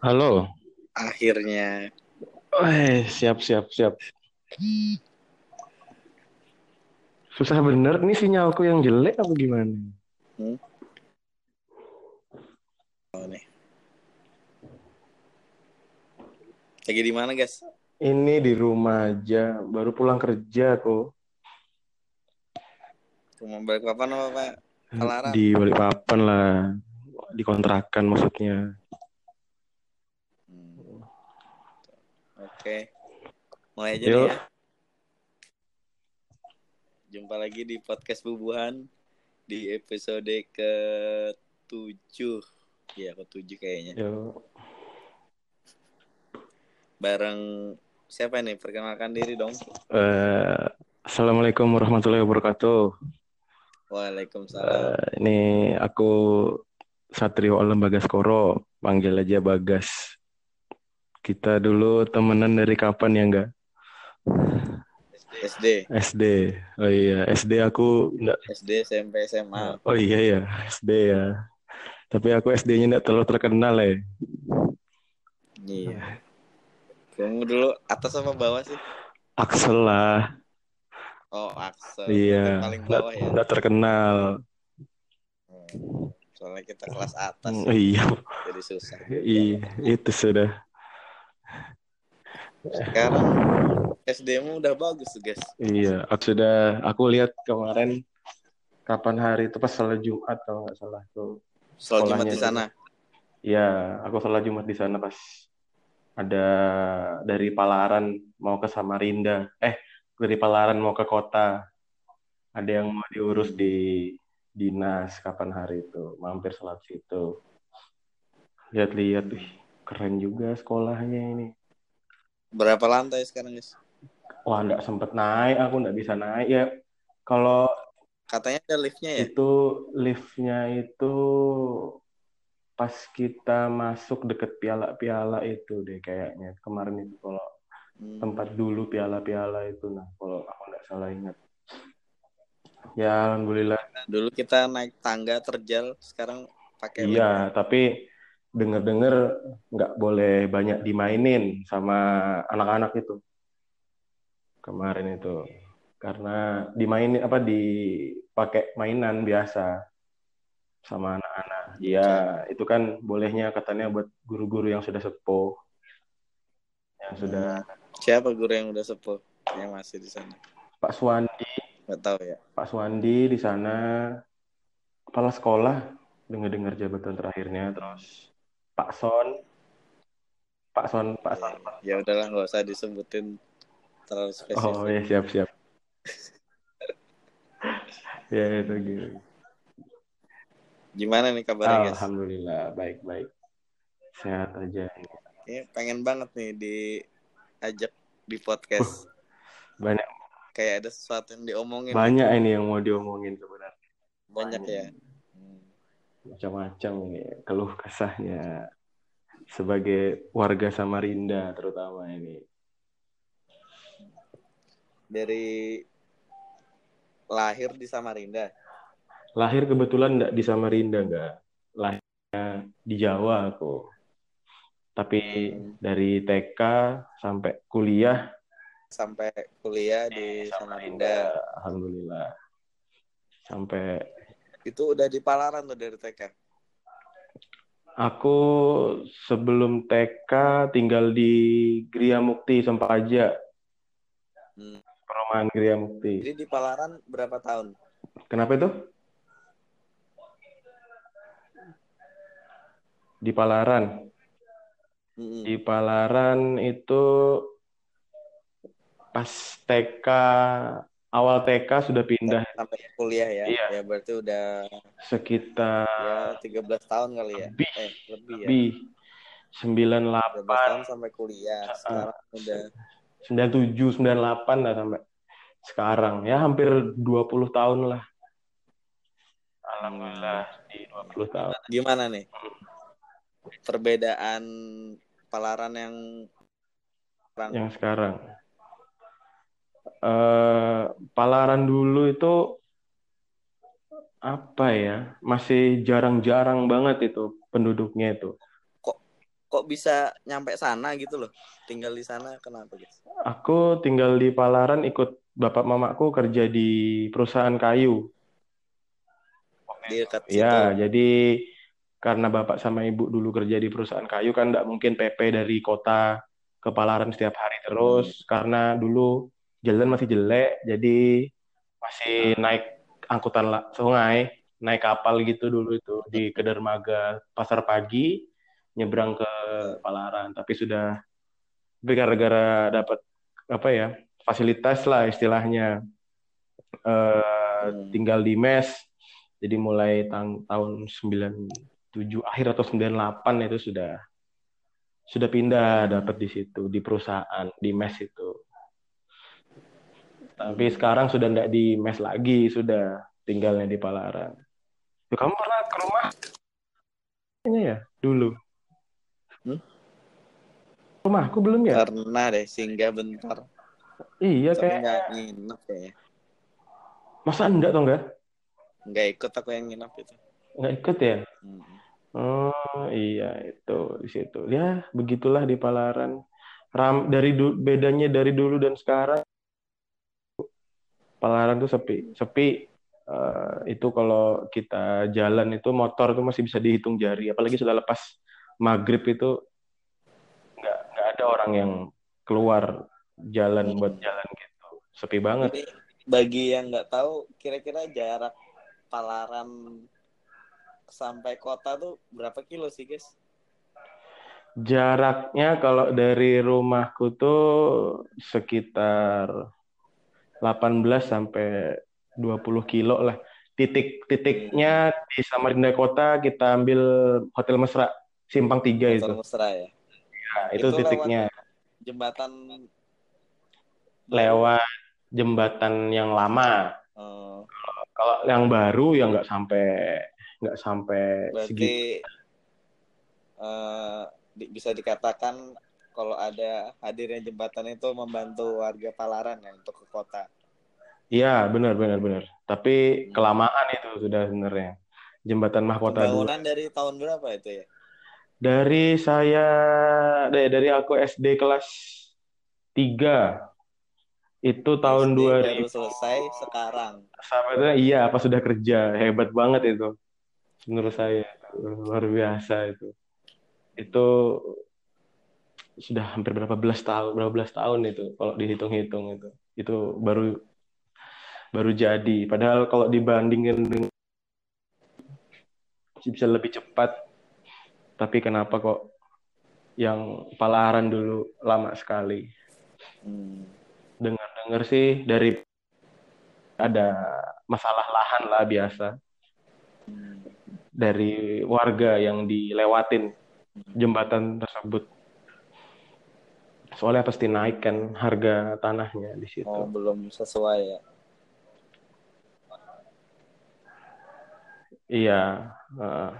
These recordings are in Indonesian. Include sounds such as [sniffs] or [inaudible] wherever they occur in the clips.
Halo. Akhirnya. Eh, siap, siap, siap. Susah bener nih sinyalku yang jelek apa gimana? Hmm? Oh, nih. Lagi di mana, guys? Ini di rumah aja, baru pulang kerja kok. Rumah balik papan apa, Pak? Di Balikpapan lah, dikontrakan maksudnya. Oke. Mulai aja Yuk. ya. Jumpa lagi di podcast Bubuhan di episode ke-7. Iya, ke-7 kayaknya. Yo, Bareng siapa nih? Perkenalkan diri dong. eh, Assalamualaikum warahmatullahi wabarakatuh. Waalaikumsalam. Eh, ini aku Satrio Alam Bagaskoro, panggil aja Bagas. Kita dulu temenan dari kapan ya enggak? SD, SD. Oh iya, SD aku enggak SD, SMP, SMA. Oh iya ya, SD ya. Tapi aku SD-nya enggak terlalu terkenal ya. Iya. Kamu dulu atas apa bawah sih? Axel lah. Oh, Axel. Iya. Itu paling Enggak bawah ya. enggak terkenal. Hmm. Soalnya kita kelas atas, Oh, iya. jadi susah. Iya, itu sudah. Sekarang SD-mu udah bagus tuh, guys. Iya, aku sudah aku lihat kemarin kapan hari itu pas salat Jumat kalau nggak salah tuh. Sholat Jumat di sana. Iya, aku salat Jumat di sana pas ada dari Palaran mau ke Samarinda. Eh, dari Palaran mau ke kota. Ada yang mau diurus di dinas kapan hari itu. Mampir salat situ. Lihat-lihat, wih, keren juga sekolahnya ini. Berapa lantai sekarang, guys? Wah, nggak sempet naik, aku nggak bisa naik ya. Kalau Katanya ada liftnya ya? itu liftnya itu pas kita masuk deket piala-piala itu deh kayaknya kemarin itu kalau Hmm. tempat dulu piala-piala itu nah kalau aku nggak salah ingat ya alhamdulillah Dulu kita naik tangga terjal, sekarang pakai lift. iya tapi denger-denger nggak boleh banyak dimainin sama anak-anak itu kemarin itu karena dimainin apa dipakai mainan biasa sama anak-anak ya itu kan bolehnya katanya buat guru-guru yang sudah sepuh yang sudah Siapa guru yang udah sepuh? Yang masih di sana. Pak Suwandi Nggak tahu ya. Pak Suwandi di sana kepala sekolah dengar-dengar jabatan terakhirnya terus Pak Son Pak Son Pak Son Ya udahlah, nggak usah disebutin terlalu spesifik. oh ya siap siap [laughs] ya itu gitu Gimana nih kabarnya, guys? Alhamdulillah baik baik sehat aja ini Kayaknya pengen banget nih diajak di podcast. banyak Kayak ada sesuatu yang diomongin. banyak ini yang mau diomongin sebenarnya Banyak ya. Hmm. macam-macam ini keluh kesahnya sebagai warga Samarinda terutama ini Dari lahir di Samarinda. lahir kebetulan enggak di Samarinda enggak lahirnya di Jawa aku tapi dari TK sampai kuliah Sampai kuliah di Samarinda. alhamdulillah sampai Itu udah di Palaran tuh dari TK. aku sebelum TK tinggal di Gria Mukti Sempaja Hmm. perumahan Gria Mukti Jadi di Palaran berapa tahun? kenapa itu di Palaran Hmm. Di Palaran itu pas TK awal TK sudah pindah Sampai kuliah ya. Iya. Ya berarti udah sekitar ya 13 tahun kali ya. Lebih. Eh, lebih ya. lebih 13 98 tahun sampai kuliah. Ah, Sekarang udah 97 98 lah sampai sekarang ya hampir 20 tahun lah. Alhamdulillah di 20 tahun. gimana nih? Perbedaan Palaran yang sekarang Yang sekarang eh Palaran dulu itu apa ya? Masih jarang-jarang banget itu penduduknya itu. Kok bisa nyampe sana gitu loh? Tinggal di sana kenapa guys Aku tinggal di Palaran ikut bapak mamaku kerja di perusahaan kayu. di dekat situ. Ya, jadi karena bapak sama ibu dulu kerja di perusahaan kayu kan nggak mungkin PP dari kota ke Palaran setiap hari terus. Karena dulu jalan masih jelek, jadi masih naik angkutan sungai, naik kapal gitu dulu itu di ke dermaga Pasar Pagi, nyebrang ke Palaran. Tapi sudah tapi gara-gara dapat apa ya fasilitas lah istilahnya eh, Hmm. tinggal di mes jadi mulai tang- tahun 97 akhir atau 98 itu sudah sudah pindah dapat di situ di perusahaan di mes itu tapi sekarang sudah tidak di mes lagi sudah tinggalnya di Palaran. Ya, kamu pernah ke rumah? Kayaknya ya dulu. Hmm? rumahku belum ya? Pernah deh singgah bentar. Iya tapi kayak nggak nginep kayaknya masa enggak toh enggak? Nggak ikut aku yang nginep itu. Nggak ikut ya? Hmm. Oh iya itu di situ. Ya begitulah di Palaran. Ram dari du- bedanya dari dulu dan sekarang Palaran tuh sepi. Sepi Eh, itu kalau kita jalan itu motor tuh masih bisa dihitung jari. Apalagi sudah lepas maghrib itu nggak nggak ada orang yang keluar jalan buat jalan gitu. Sepi banget. Jadi bagi yang nggak tahu kira-kira jarak Palaran sampai kota tuh berapa kilo sih guys? Jaraknya kalau dari rumahku tuh sekitar 18 sampai 20 kilo lah. Titik-titiknya di Samarinda Kota kita ambil Hotel Mesra, Simpang 3 itu. Hotel Mesra ya Nah, itu Itu titiknya. jembatan Lewat jembatan yang lama. Eh, Kalau yang baru ya nggak sampai nggak sampai segitu. berarti eh, di- bisa dikatakan kalau ada hadirnya jembatan itu membantu warga Palaran ya untuk ke kota Iya, benar benar benar. Tapi kelamaan itu sudah sebenarnya. Jembatan Mahkota dulu. Pembangunan dari tahun berapa itu ya? Dari saya dari, dari aku SD kelas 3 itu tahun SD 2000 baru selesai sekarang. sampai itu iya apa sudah kerja hebat banget itu menurut saya luar biasa itu itu sudah hampir berapa belas tahun berapa belas tahun itu kalau dihitung-hitung itu itu baru baru jadi padahal kalau dibandingin dengan bisa lebih cepat tapi kenapa kok yang Palaran dulu lama sekali Hmm. dengar-dengar sih dari ada masalah lahan lah biasa Hmm. dari warga yang dilewatin jembatan tersebut. Soalnya pasti naik kan harga tanahnya di situ. Oh, belum sesuai ya. Iya. heeh.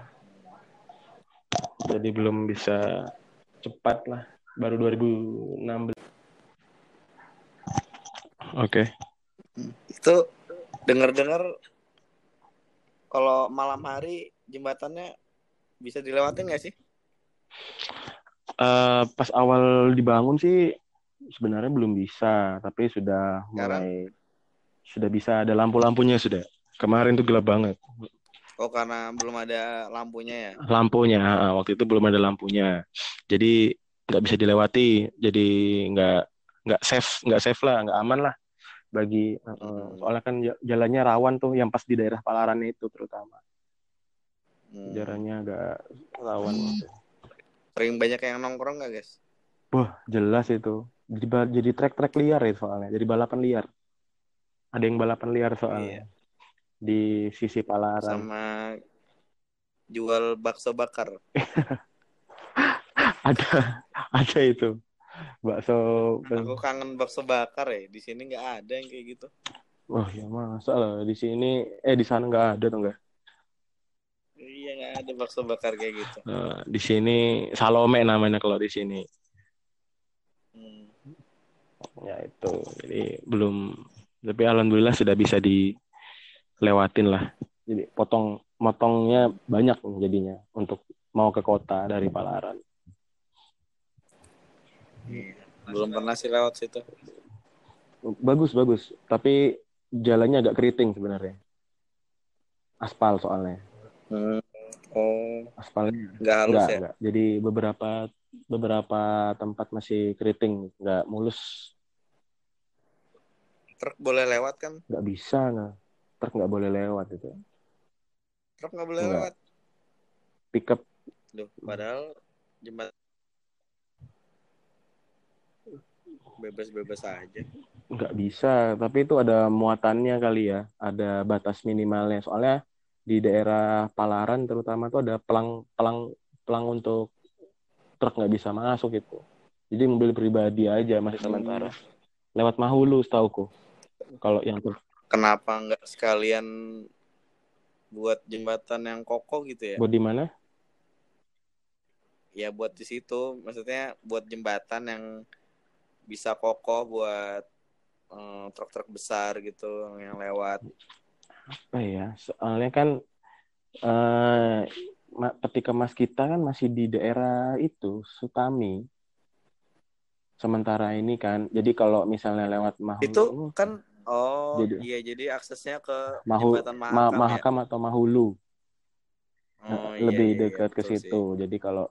jadi belum bisa cepat lah. Baru 2016. Oke. Itu dengar-dengar kalau malam hari jembatannya bisa dilewatin nggak sih? Eh, pas awal dibangun sih sebenarnya belum bisa, tapi sudah Sekarang? mulai sudah bisa ada lampu-lampunya sudah. Kemarin tuh gelap banget. Oh, karena belum ada lampunya ya. lampunya waktu itu belum ada lampunya jadi nggak bisa dilewati jadi nggak nggak safe nggak safe lah nggak aman lah bagi Hmm. soalnya kan ja- jalannya rawan tuh yang pas di daerah Palaran itu terutama Hmm. jalannya agak rawan gitu. [sniffs] Sering banyak yang nongkrong nggak guys? wah jelas itu jadi jadi trek-trek liar itu soalnya jadi balapan liar ada yang balapan liar soalnya Iya. di sisi Palaran Sama jual bakso bakar. [laughs] ada ada itu bakso Aku kangen bakso bakar ya. Di sini nggak ada yang kayak gitu. Wah ya masa lah di sini eh di sana nggak ada tuh nggak Iya nggak ada bakso bakar kayak gitu. Eh, di sini Salome namanya kalau di sini Hmm. ya itu jadi belum tapi alhamdulillah sudah bisa dilewatin lah jadi potong motongnya banyak jadinya untuk mau ke kota dari Palaran Belum pernah sih lewat situ. Bagus bagus, tapi jalannya agak keriting sebenarnya. Aspal soalnya. Hmm. Oh, Aspalnya nggak halus enggak, ya? enggak. Jadi beberapa beberapa tempat masih keriting, nggak mulus, Truk boleh lewat kan? nggak bisa nggak. Truk nggak boleh lewat itu. Truk nggak boleh Nggak. lewat. Pickup Duh, padahal jembatan bebas-bebas aja. nggak bisa, tapi itu ada muatannya kali ya, ada batas minimalnya. Soalnya di daerah Palaran terutama tuh ada pelang pelang pelang untuk truk nggak bisa masuk itu. Jadi mobil pribadi aja masih sementara. Lewat Mahulu setauku. Kalau yang truk Kenapa nggak sekalian buat jembatan yang kokoh gitu ya? buat di mana? Ya buat di situ, maksudnya buat jembatan yang bisa kokoh buat eh, truk-truk besar gitu yang lewat. Apa ya? Soalnya kan eh ketika Mas kita kan masih di daerah itu Sutami. Sementara ini kan, jadi kalau misalnya lewat Mahulu Itu kan oh Jadi- iya jadi aksesnya ke Mahu, jembatan Ma- Mahakam ya? Mahakam atau Mahulu Oh, iya, lebih iya, iya, dekat ke betul situ. Jadi kalau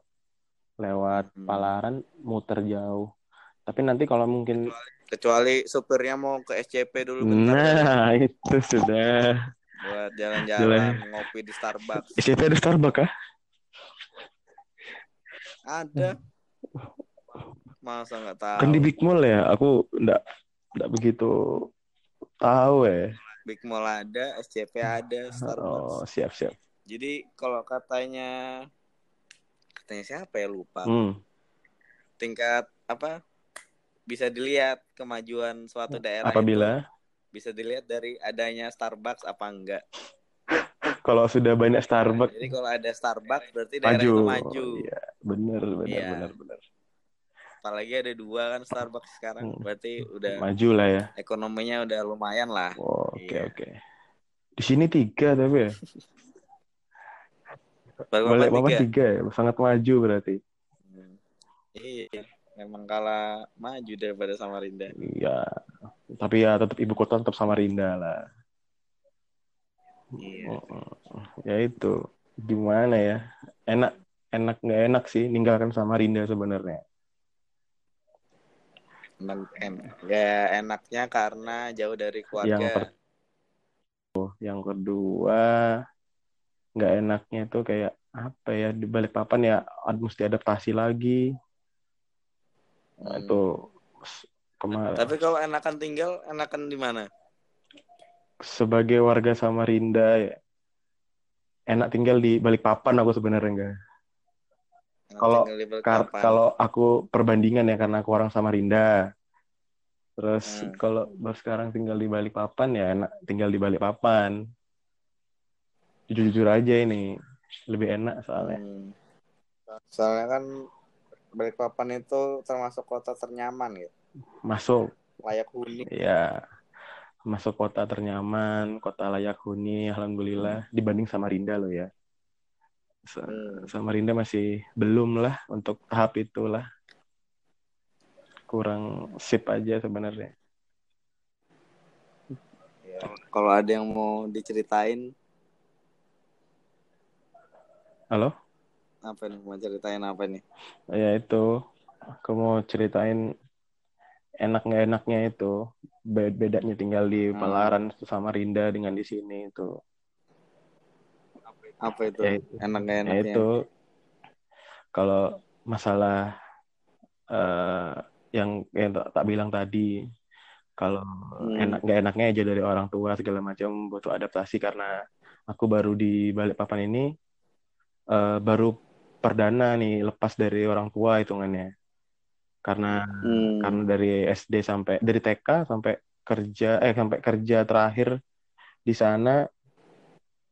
lewat Hmm. Palaran muter jauh. Tapi nanti kalau mungkin sih. Kecuali supirnya mau ke SCP dulu bentar nah itu sudah buat Jalan. jalan-jalan ngopi di Starbucks. SCP ada Starbucks kah? Ada. Masa nggak tahu? Kan di Big Mall ya. Aku enggak enggak begitu tahu ya. Big Mall ada, SCP ada, Starbucks. Oh, siap siap. Jadi kalau katanya katanya siapa ya lupa. Hmm. Tingkat apa? Bisa dilihat kemajuan suatu daerah itu Apabila bisa dilihat dari adanya Starbucks apa enggak. kalau sudah banyak Starbucks Jadi kalau ada Starbucks berarti daerah maju. itu maju. Iya, bener bener Iya. bener bener. Apalagi ada dua kan Starbucks sekarang, Hmm. berarti udah Maju lah ya. ekonominya udah lumayan lah. Oh, Oke Iya. oke. Di sini tiga tapi ya. [laughs] Apa papan tiga? tiga ya. Sangat maju berarti. Hmm. Iya, memang kalah maju daripada Samarinda. Iya. Tapi ya tetap ibu kota tetap Samarinda lah. Iya. Oh, Ya itu. Gimana ya? Enak enak nggak enak sih ninggalkan Samarinda sebenarnya. Enak, enak. Ya enaknya karena jauh dari keluarga. Yang per- Yang kedua nggak enaknya tuh kayak apa ya di balik papan ya mesti adaptasi lagi. Nah, Hmm. itu kemarin Tapi kalau enakan tinggal, enakan di mana? sebagai warga Samarinda ya, enak tinggal di balik papan aku sebenarnya enggak. Kalau- Balikpapan. kalau aku perbandingan ya karena aku orang Samarinda. Terus Hmm. kalau baru sekarang tinggal di Balikpapan ya enak tinggal di Balikpapan. Jujur-jujur aja ini lebih enak soalnya. Hmm. Soalnya kan Balikpapan itu termasuk kota ternyaman gitu. Masuk Layak huni. ya masuk kota ternyaman, kota layak huni alhamdulillah dibanding Samarinda loh ya. Sa- Hmm. Samarinda masih belum lah untuk tahap itulah. Kurang sip aja sebenarnya. Ya, Kalau ada yang mau diceritain, Halo? Apa nih? Mau ceritain apa nih? Ya itu, aku mau ceritain enak nggak enaknya itu Be- bedanya tinggal di Hmm. Palaran sama Rinda dengan di sini itu. Apa itu? Ya, Enak gak Ya enaknya? itu kalau masalah eh, yang yang tak, tak bilang tadi, kalau Hmm. enak nggak enaknya aja dari orang tua segala macam butuh adaptasi karena aku baru di Balikpapan ini eh, baru perdana nih lepas dari orang tua hitungannya. Karena Hmm. karena dari SD sampai dari TK sampai kerja eh sampai kerja terakhir di sana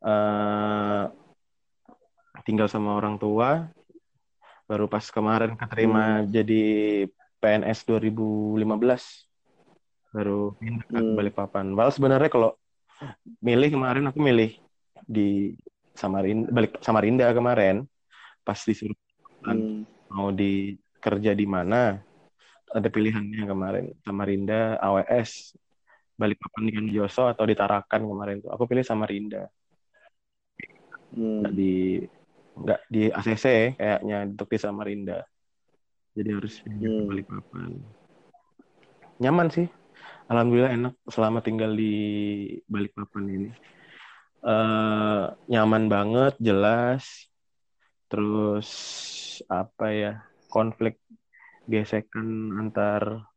eh tinggal sama orang tua baru pas kemarin keterima jadi PNS 2015 baru pindah ke Hmm. Balikpapan. Padahal sebenarnya kalau milih kemarin aku milih di Samarinda balik Samarinda kemarin pas disuruh Hmm. mau di kerja di mana ada pilihannya kemarin Samarinda AWS Balikpapan di Joso atau di Tarakan kemarin tuh. Aku pilih Samarinda. Hmm. nggak di nggak di ACC kayaknya untuk di Samarinda. Jadi harus ke Hmm. Balikpapan. Nyaman sih. Alhamdulillah enak selama tinggal di Balikpapan ini. Eh nyaman banget jelas terus apa ya konflik gesekan antar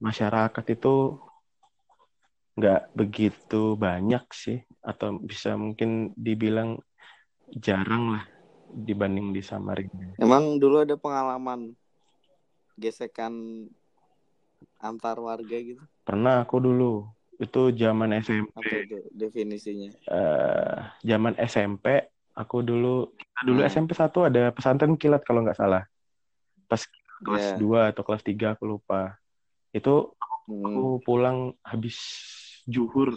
masyarakat itu nggak begitu banyak sih atau bisa mungkin dibilang jarang lah dibanding di Samarinda. Emang dulu ada pengalaman gesekan antar warga gitu? Pernah aku dulu itu zaman SMP, Apa itu definisinya? eh zaman SMP aku dulu kita dulu Hmm. SMP 1 ada pesantren kilat kalau nggak salah. Pas kelas Iya. 2 atau kelas 3 aku lupa. Itu Hmm. aku pulang habis zuhur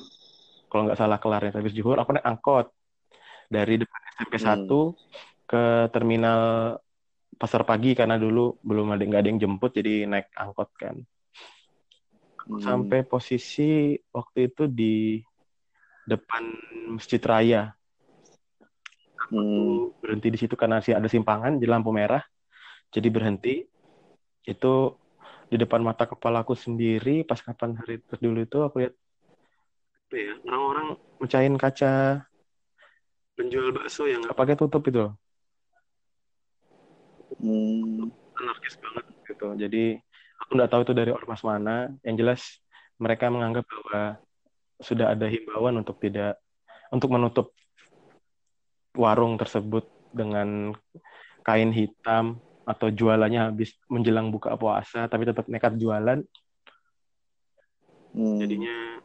kalau nggak salah kelarnya habis zuhur aku naik angkot dari depan SMP Hmm. 1 ke terminal pasar pagi karena dulu belum ada nggak ada yang jemput jadi naik angkot kan Hmm. sampai posisi waktu itu di depan Masjid Raya Hmm. Aku berhenti di situ karena sih ada simpangan di lampu merah jadi berhenti itu di depan mata kepalaku sendiri pas kapan hari dulu itu aku lihat apa ya orang-orang mecahin kaca penjual bakso yang nggak pakai tutup itu loh. Hmm. anarkis banget gitu jadi aku nggak tahu itu dari ormas mana yang jelas mereka menganggap bahwa sudah ada himbauan untuk tidak untuk menutup warung tersebut dengan kain hitam atau jualannya habis menjelang buka puasa tapi tetap nekat jualan Hmm. jadinya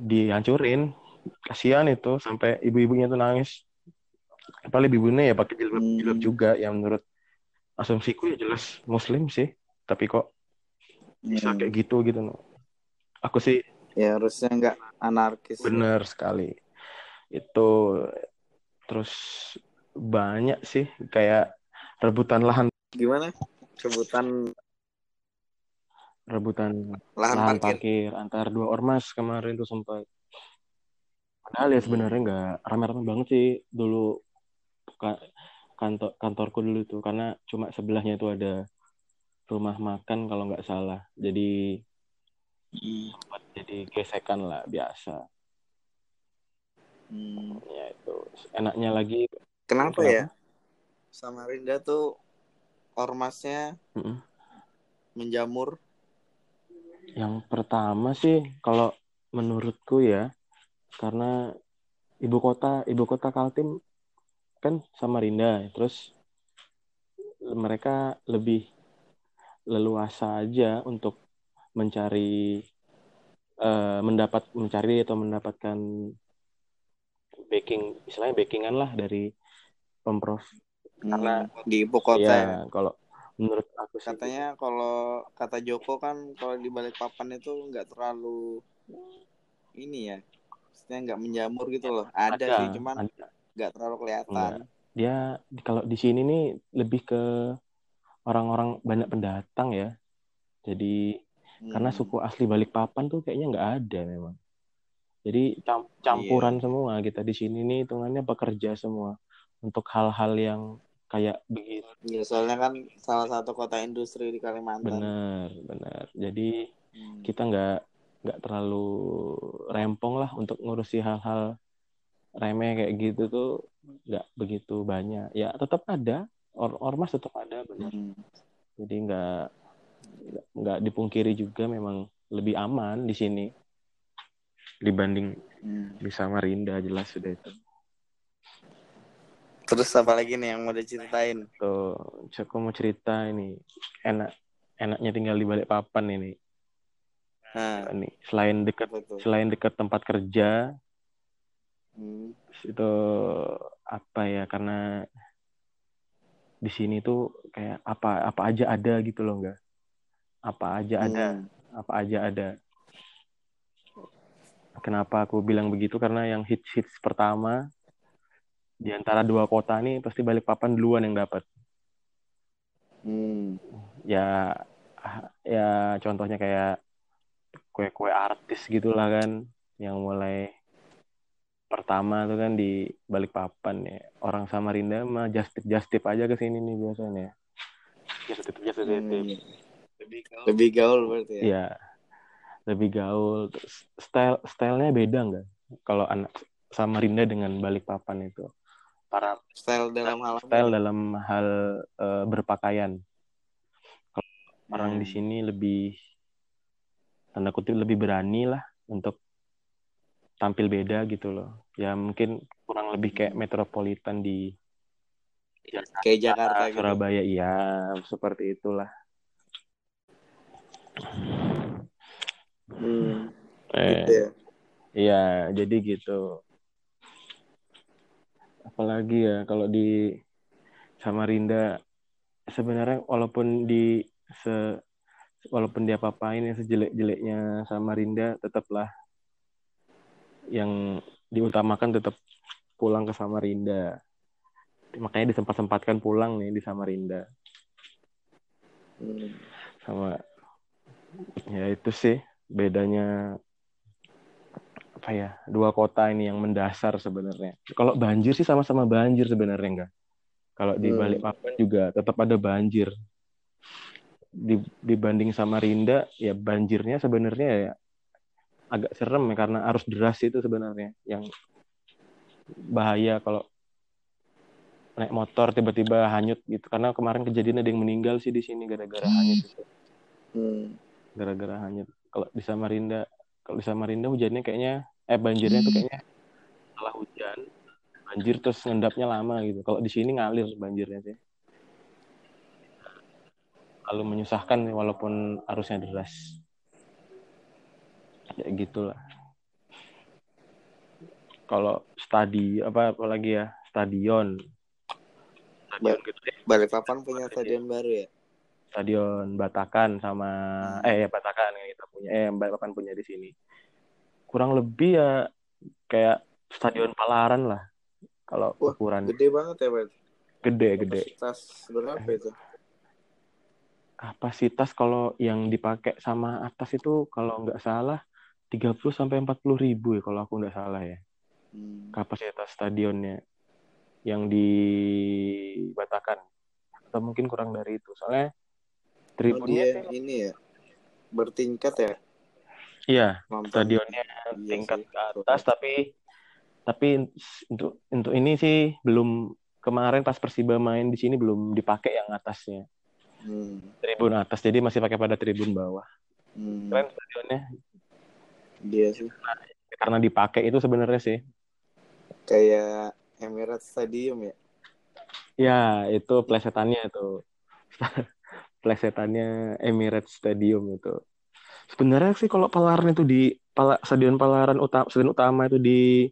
dihancurin kasihan itu sampai ibu-ibunya tuh nangis paling ibunya ya pakai jilbab Hmm. jilbab juga yang menurut asumsiku ya jelas muslim sih tapi kok bisa Hmm. kayak gitu gitu no. aku sih Ya harusnya nggak anarkis. bener sekali itu terus banyak sih kayak rebutan lahan Gimana? Rebutan rebutan lahan, lahan parkir. parkir antar dua ormas kemarin tuh sempat padahal ya Hmm. sebenarnya nggak rame-rame banget sih dulu Ka- kantor kantorku dulu tuh karena cuma sebelahnya itu ada rumah makan kalau nggak salah jadi Hmm. jadi gesekan lah biasa Hmm. ya itu enaknya lagi Kenapa Kenapa? ya? Samarinda tuh ormasnya Mm-mm. menjamur. yang pertama sih kalau menurutku ya karena ibu kota ibu kota Kaltim kan Samarinda terus mereka lebih leluasa aja untuk mencari eh, mendapat mencari atau mendapatkan backing istilahnya backingan lah dari pemprov Karena- Hmm. di ibu kota. ya. ya kalau menurut aku sih Katanya kalau kata Joko kan kalau di Balikpapan itu nggak terlalu ini ya. Maksudnya nggak menjamur gitu loh. Ada, sih cuman ada. nggak terlalu kelihatan. dia kalau di sini nih lebih ke orang-orang banyak pendatang ya jadi Hmm. karena suku asli Balikpapan tuh kayaknya nggak ada memang jadi cam- campuran Iya. semua kita di sini nih hitungannya pekerja semua untuk hal-hal yang kayak begitu Ya, soalnya kan salah satu kota industri di Kalimantan. bener bener jadi Hmm. kita nggak nggak terlalu rempong lah untuk ngurusi hal-hal remeh kayak gitu tuh nggak begitu banyak ya tetap ada or ormas tetap ada bener Hmm. jadi nggak- nggak dipungkiri juga memang lebih aman di sini dibanding Hmm. di Samarinda jelas sudah itu Terus apa lagi nih yang mau diceritain? tuh aku mau cerita ini enak enaknya tinggal di Balikpapan ini Nah, ini selain dekat selain dekat tempat kerja Hmm. itu apa ya karena di sini tuh kayak apa apa aja ada gitu loh enggak apa aja ada Hmm. apa aja ada kenapa aku bilang begitu? Karena yang hits hits pertama di antara dua kota nih pasti Balikpapan duluan yang dapat. Hmm. ya ya contohnya kayak kue-kue artis gitulah kan yang mulai pertama tuh kan di balik papan ya. Orang Samarinda mah just tip just tip aja ke sini nih biasanya. Just tip just tip Hmm. Lebih gaul berarti ya. Iya, lebih gaul. Style stylenya beda nggak? Kalau anak Samarinda dengan Balikpapan itu, para Style dalam hal style dalam hal eh, berpakaian. Kalau orang Hmm. di sini lebih tanda kutip lebih berani lah untuk tampil beda gitu loh. Ya mungkin kurang lebih kayak metropolitan di Kayak Jakarta gitu. Surabaya, iya seperti itulah. Hmm. Eh, Gitu ya. Iya, jadi gitu. Apalagi ya kalau di Samarinda sebenarnya walaupun di se walaupun dia papain ya sejelek-jeleknya Samarinda tetaplah yang diutamakan tetap pulang ke Samarinda. Makanya disempat-sempatkan pulang nih di Samarinda Hmm. sama ya itu sih bedanya apa ya dua kota ini yang mendasar sebenarnya kalau banjir sih sama-sama banjir sebenarnya enggak kalau di Hmm. Balikpapan juga tetap ada banjir di, dibanding Samarinda ya banjirnya sebenarnya ya agak serem ya karena arus deras itu sebenarnya yang bahaya kalau naik motor tiba-tiba hanyut gitu karena kemarin kejadian ada yang meninggal sih di sini gara-gara hanyut Hmm. gara-gara hanyut. Kalau di Samarinda, kalau di Samarinda hujannya kayaknya eh banjirnya tuh kayaknya setelah hujan banjir terus ngendapnya lama gitu. Kalau di sini ngalir banjirnya sih. Lalu menyusahkan nih, walaupun arusnya deras. Ya gitulah. Kalau stadi apa apalagi ya stadion. Stadion gede Balikpapan punya stadion baru ya. Stadion Batakan sama eh ya Batakan yang kita punya eh yang Batakan punya di sini kurang lebih ya kayak stadion Palaran lah kalau Wah, ukuran Gede banget ya, Bang. gede gede Kapasitas berapa itu? kapasitas kalau yang dipakai sama atas itu kalau nggak salah 30 sampai 40 ribu ya kalau aku nggak salah ya Hmm. kapasitas stadionnya yang di Batakan atau mungkin kurang dari itu soalnya Oh, tribunnya dia sih ini ya bertingkat ya? Iya stadionnya Iya tingkat sih. ke atas tapi tapi untuk untuk ini sih belum kemarin pas Persiba main di sini belum dipakai yang atasnya. Hmm. tribun atas jadi masih pakai pada tribun bawah. Hmm. keren stadionnya. Dia sih. Karena dipakai itu sebenarnya sih. Kayak Emirates Stadium ya. ya itu plesetannya itu plesetannya Emirates Stadium itu sebenarnya sih kalau Palaran itu di Pala- stadion Palaran utama stadion utama itu di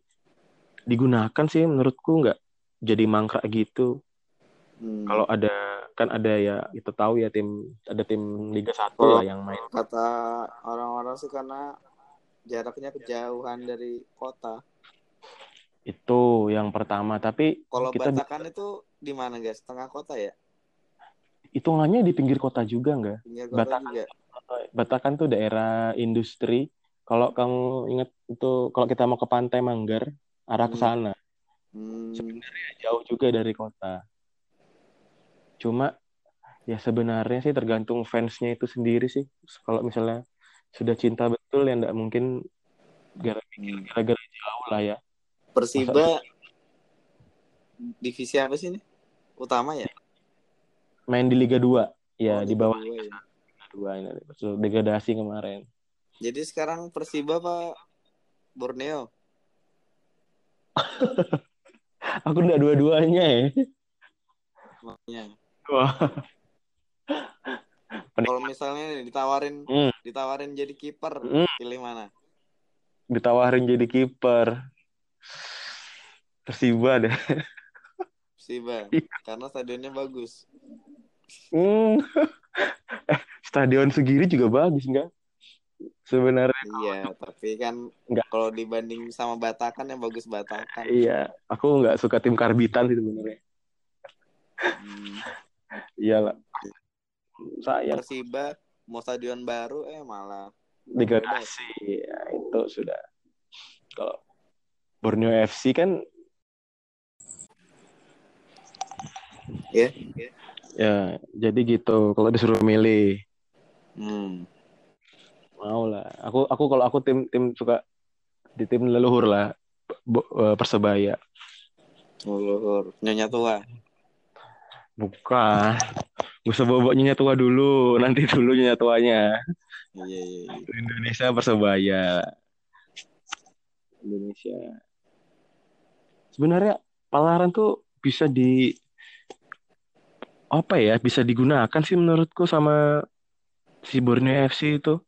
digunakan sih menurutku nggak jadi mangkrak gitu Hmm. kalau ada kan ada ya kita tahu ya tim ada tim Liga 1 Oh. lah yang main kata orang-orang sih karena jaraknya kejauhan dari kota. itu yang pertama tapi Kalau kita Batakan itu di mana guys? Tengah kota ya? Hitungannya di pinggir kota juga nggak kota Batakan. juga. Batakan tuh daerah industri kalau kamu ingat itu kalau kita mau ke pantai Manggar arah ke Hmm. sana Hmm. jauh juga dari kota cuma ya sebenarnya sih tergantung fansnya itu sendiri sih kalau misalnya sudah cinta betul ya nggak mungkin gara- Hmm. gara-gara jauh lah ya Persiba divisi apa sih ini? Utama ya? Main di Liga 2 ya Oh, di bawah dua ya. Liga 2 ini Betul, degradasi kemarin Jadi sekarang Persiba apa Borneo? [laughs] aku udah dua-duanya ya Makanya. Wah. Kalau misalnya ditawarin Hmm. ditawarin jadi kiper, Hmm. pilih mana? ditawarin jadi kiper Persiba deh Persiba. [laughs] Iya. Karena stadionnya bagus. Hmm. eh, [laughs] stadion segiri juga bagus nggak? Sebenarnya Iya, tapi kan Enggak. kalau dibanding sama Batakan yang bagus Batakan. iya, aku nggak suka tim karbitan sih sebenarnya. Hmm. Iyalah. Sayang. Persiba mau stadion baru eh malah degradasi ya, itu sudah kalau Borneo FC kan ya ya jadi gitu kalau disuruh milih. Hmm. mau lah. Aku aku kalau aku tim tim suka di tim leluhur lah eh, persebaya. Leluhur. nyonya tua? Bukan. Gak usah bawa nyonya tua dulu. Nanti dulu nyonya tuanya. Iya iya iya. Indonesia persebaya. Indonesia. Sebenarnya Palaran tuh bisa di apa ya bisa digunakan sih menurutku sama si Borneo FC itu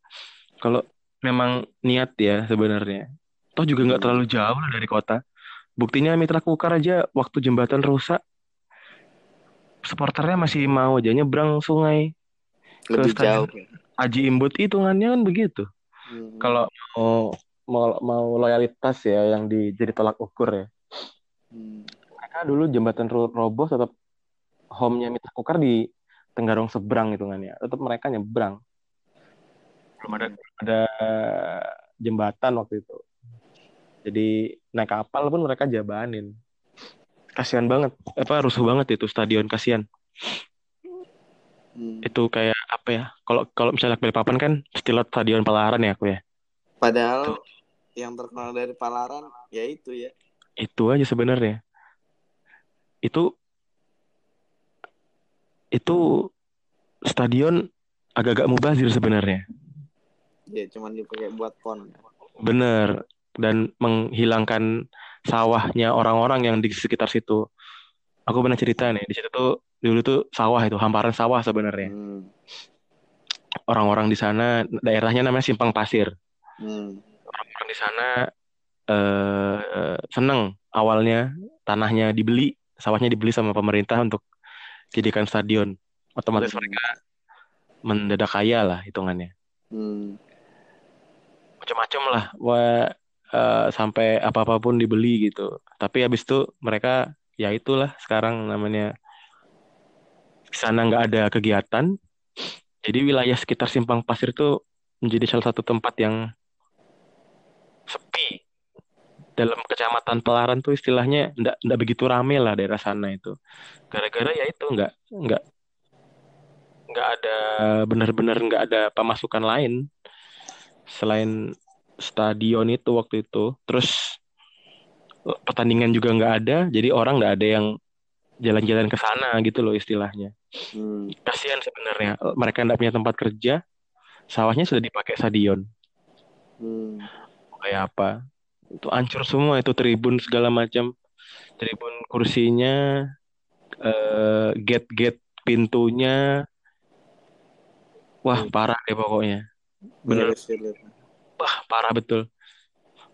kalau memang niat ya sebenarnya toh juga nggak Hmm. terlalu jauh lah dari kota buktinya Mitra Kukar aja waktu jembatan rusak supporternya masih mau aja nyebrang sungai lebih stadion. jauh ya. Aji Imbut hitungannya kan begitu Hmm. kalau mau mau, mau loyalitas ya yang di, jadi tolak ukur ya Hmm. mereka dulu jembatan ro- roboh tetap home-nya Mitra Kukar di Tenggarong seberang hitungannya tetap mereka nyebrang. Belum ada. Ada jembatan waktu itu. Jadi naik kapal pun mereka jabanin. Kasihan banget. Apa rusuh banget itu stadion kasihan. Hmm. itu kayak apa ya kalau kalau misalnya Balikpapan kan stilat stadion Palaran ya aku ya. Padahal yang terkenal dari Palaran ya itu ya. Itu aja sebenarnya. Itu itu stadion agak-agak mubazir sebenarnya. Ya cuman dipakai buat pon. Bener. Dan menghilangkan sawahnya orang-orang yang di sekitar situ. Aku pernah cerita nih di situ tuh dulu tuh sawah itu hamparan sawah sebenarnya. Hmm. orang-orang di sana daerahnya namanya Simpang Pasir. Hmm. orang di sana eh, seneng awalnya tanahnya dibeli, sawahnya dibeli sama pemerintah untuk jadikan stadion. Otomatis Hmm. mereka mendadak kaya lah hitungannya. Hmm. Macam-macam lah, wah eh, sampai apa-apa pun dibeli gitu. Tapi habis itu mereka ya itulah sekarang namanya sana nggak ada kegiatan. Jadi wilayah sekitar Simpang Pasir itu menjadi salah satu tempat yang dalam kecamatan Pelaran tuh istilahnya ndak ndak begitu rame lah daerah sana itu. Gara-gara ya itu nggak nggak nggak ada benar-benar nggak ada pemasukan lain selain stadion itu waktu itu. Terus pertandingan juga nggak ada jadi orang nggak ada yang jalan-jalan ke sana gitu loh istilahnya. Hmm. kasihan sebenarnya mereka nggak punya tempat kerja sawahnya sudah dipakai stadion. Hmm. kayak apa itu hancur semua itu tribun segala macam. Tribun kursinya eh, gate-gate pintunya. Wah Hmm. parah deh pokoknya. Bener wah parah betul.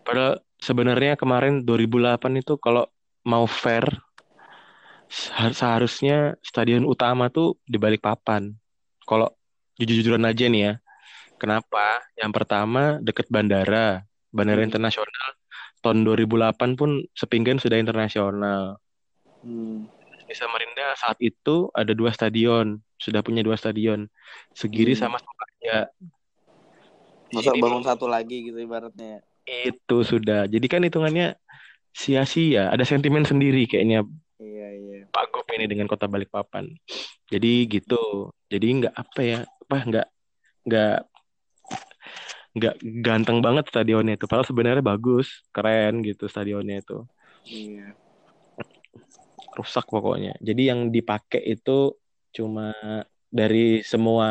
Padahal sebenarnya kemarin 2008 itu kalau mau fair sehar- seharusnya stadion utama tuh di Balikpapan kalau jujur-jujuran aja nih ya kenapa? Yang pertama deket bandara bandara Hmm. internasional tahun 2008 pun Sepinggan sudah internasional Hmm. di Samarinda saat itu ada dua stadion sudah punya dua stadion Segiri Hmm. sama Sukaja Masa Ini bangun satu lagi gitu ibaratnya. itu sudah jadi kan hitungannya sia-sia ada sentimen sendiri kayaknya Iya iya. Pak Gop ini dengan kota Balikpapan jadi gitu jadi nggak apa ya apa nggak nggak nggak ganteng banget stadionnya itu. Padahal sebenarnya bagus keren gitu stadionnya itu. Iya. rusak pokoknya. Jadi yang dipakai itu cuma dari semua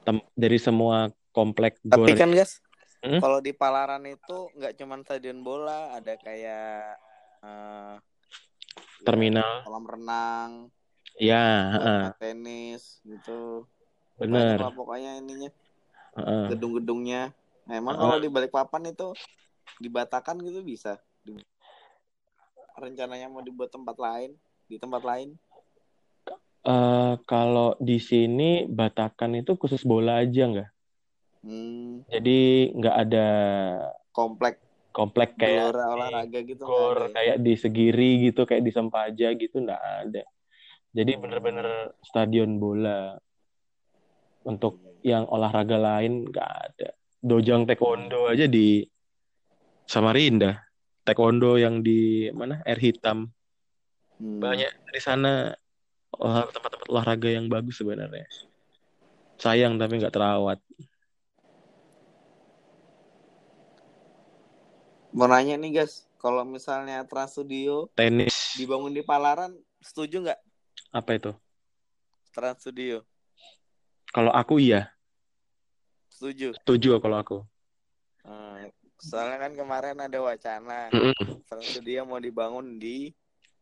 tem- dari semua komplek Tapi gor kan guys, Hmm? kalau di Palaran itu nggak cuman stadion bola, ada kayak eh, ya, terminal. kolam renang, ya heeh, lapangan tenis gitu. bener. pokoknya ininya gedung-gedungnya. Nah, emang kalau di Balikpapan itu dibatakan gitu bisa. Rencananya mau dibuat tempat lain, di tempat lain. Eh, kalau di sini Batakan itu khusus bola aja nggak Hmm, jadi nggak ada komplek komplek kayak gelora di olahraga gitu Gor ya? kayak di Segiri gitu kayak di Sempaja gitu nggak ada jadi Hmm. bener-bener stadion bola untuk yang olahraga lain nggak ada. Dojang taekwondo aja di Samarinda. Taekwondo yang di mana? Air hitam. Hmm. banyak di sana olah- tempat-tempat olahraga yang bagus sebenarnya. Sayang tapi nggak terawat. Mau nanya nih guys, kalau misalnya Trans Studio tenis. dibangun di Palaran, setuju nggak? Apa itu? Trans Studio? Kalau aku iya Setuju. setuju kalau aku Hmm, soalnya kan kemarin ada wacana Mm-mm. Trans Studio mau dibangun di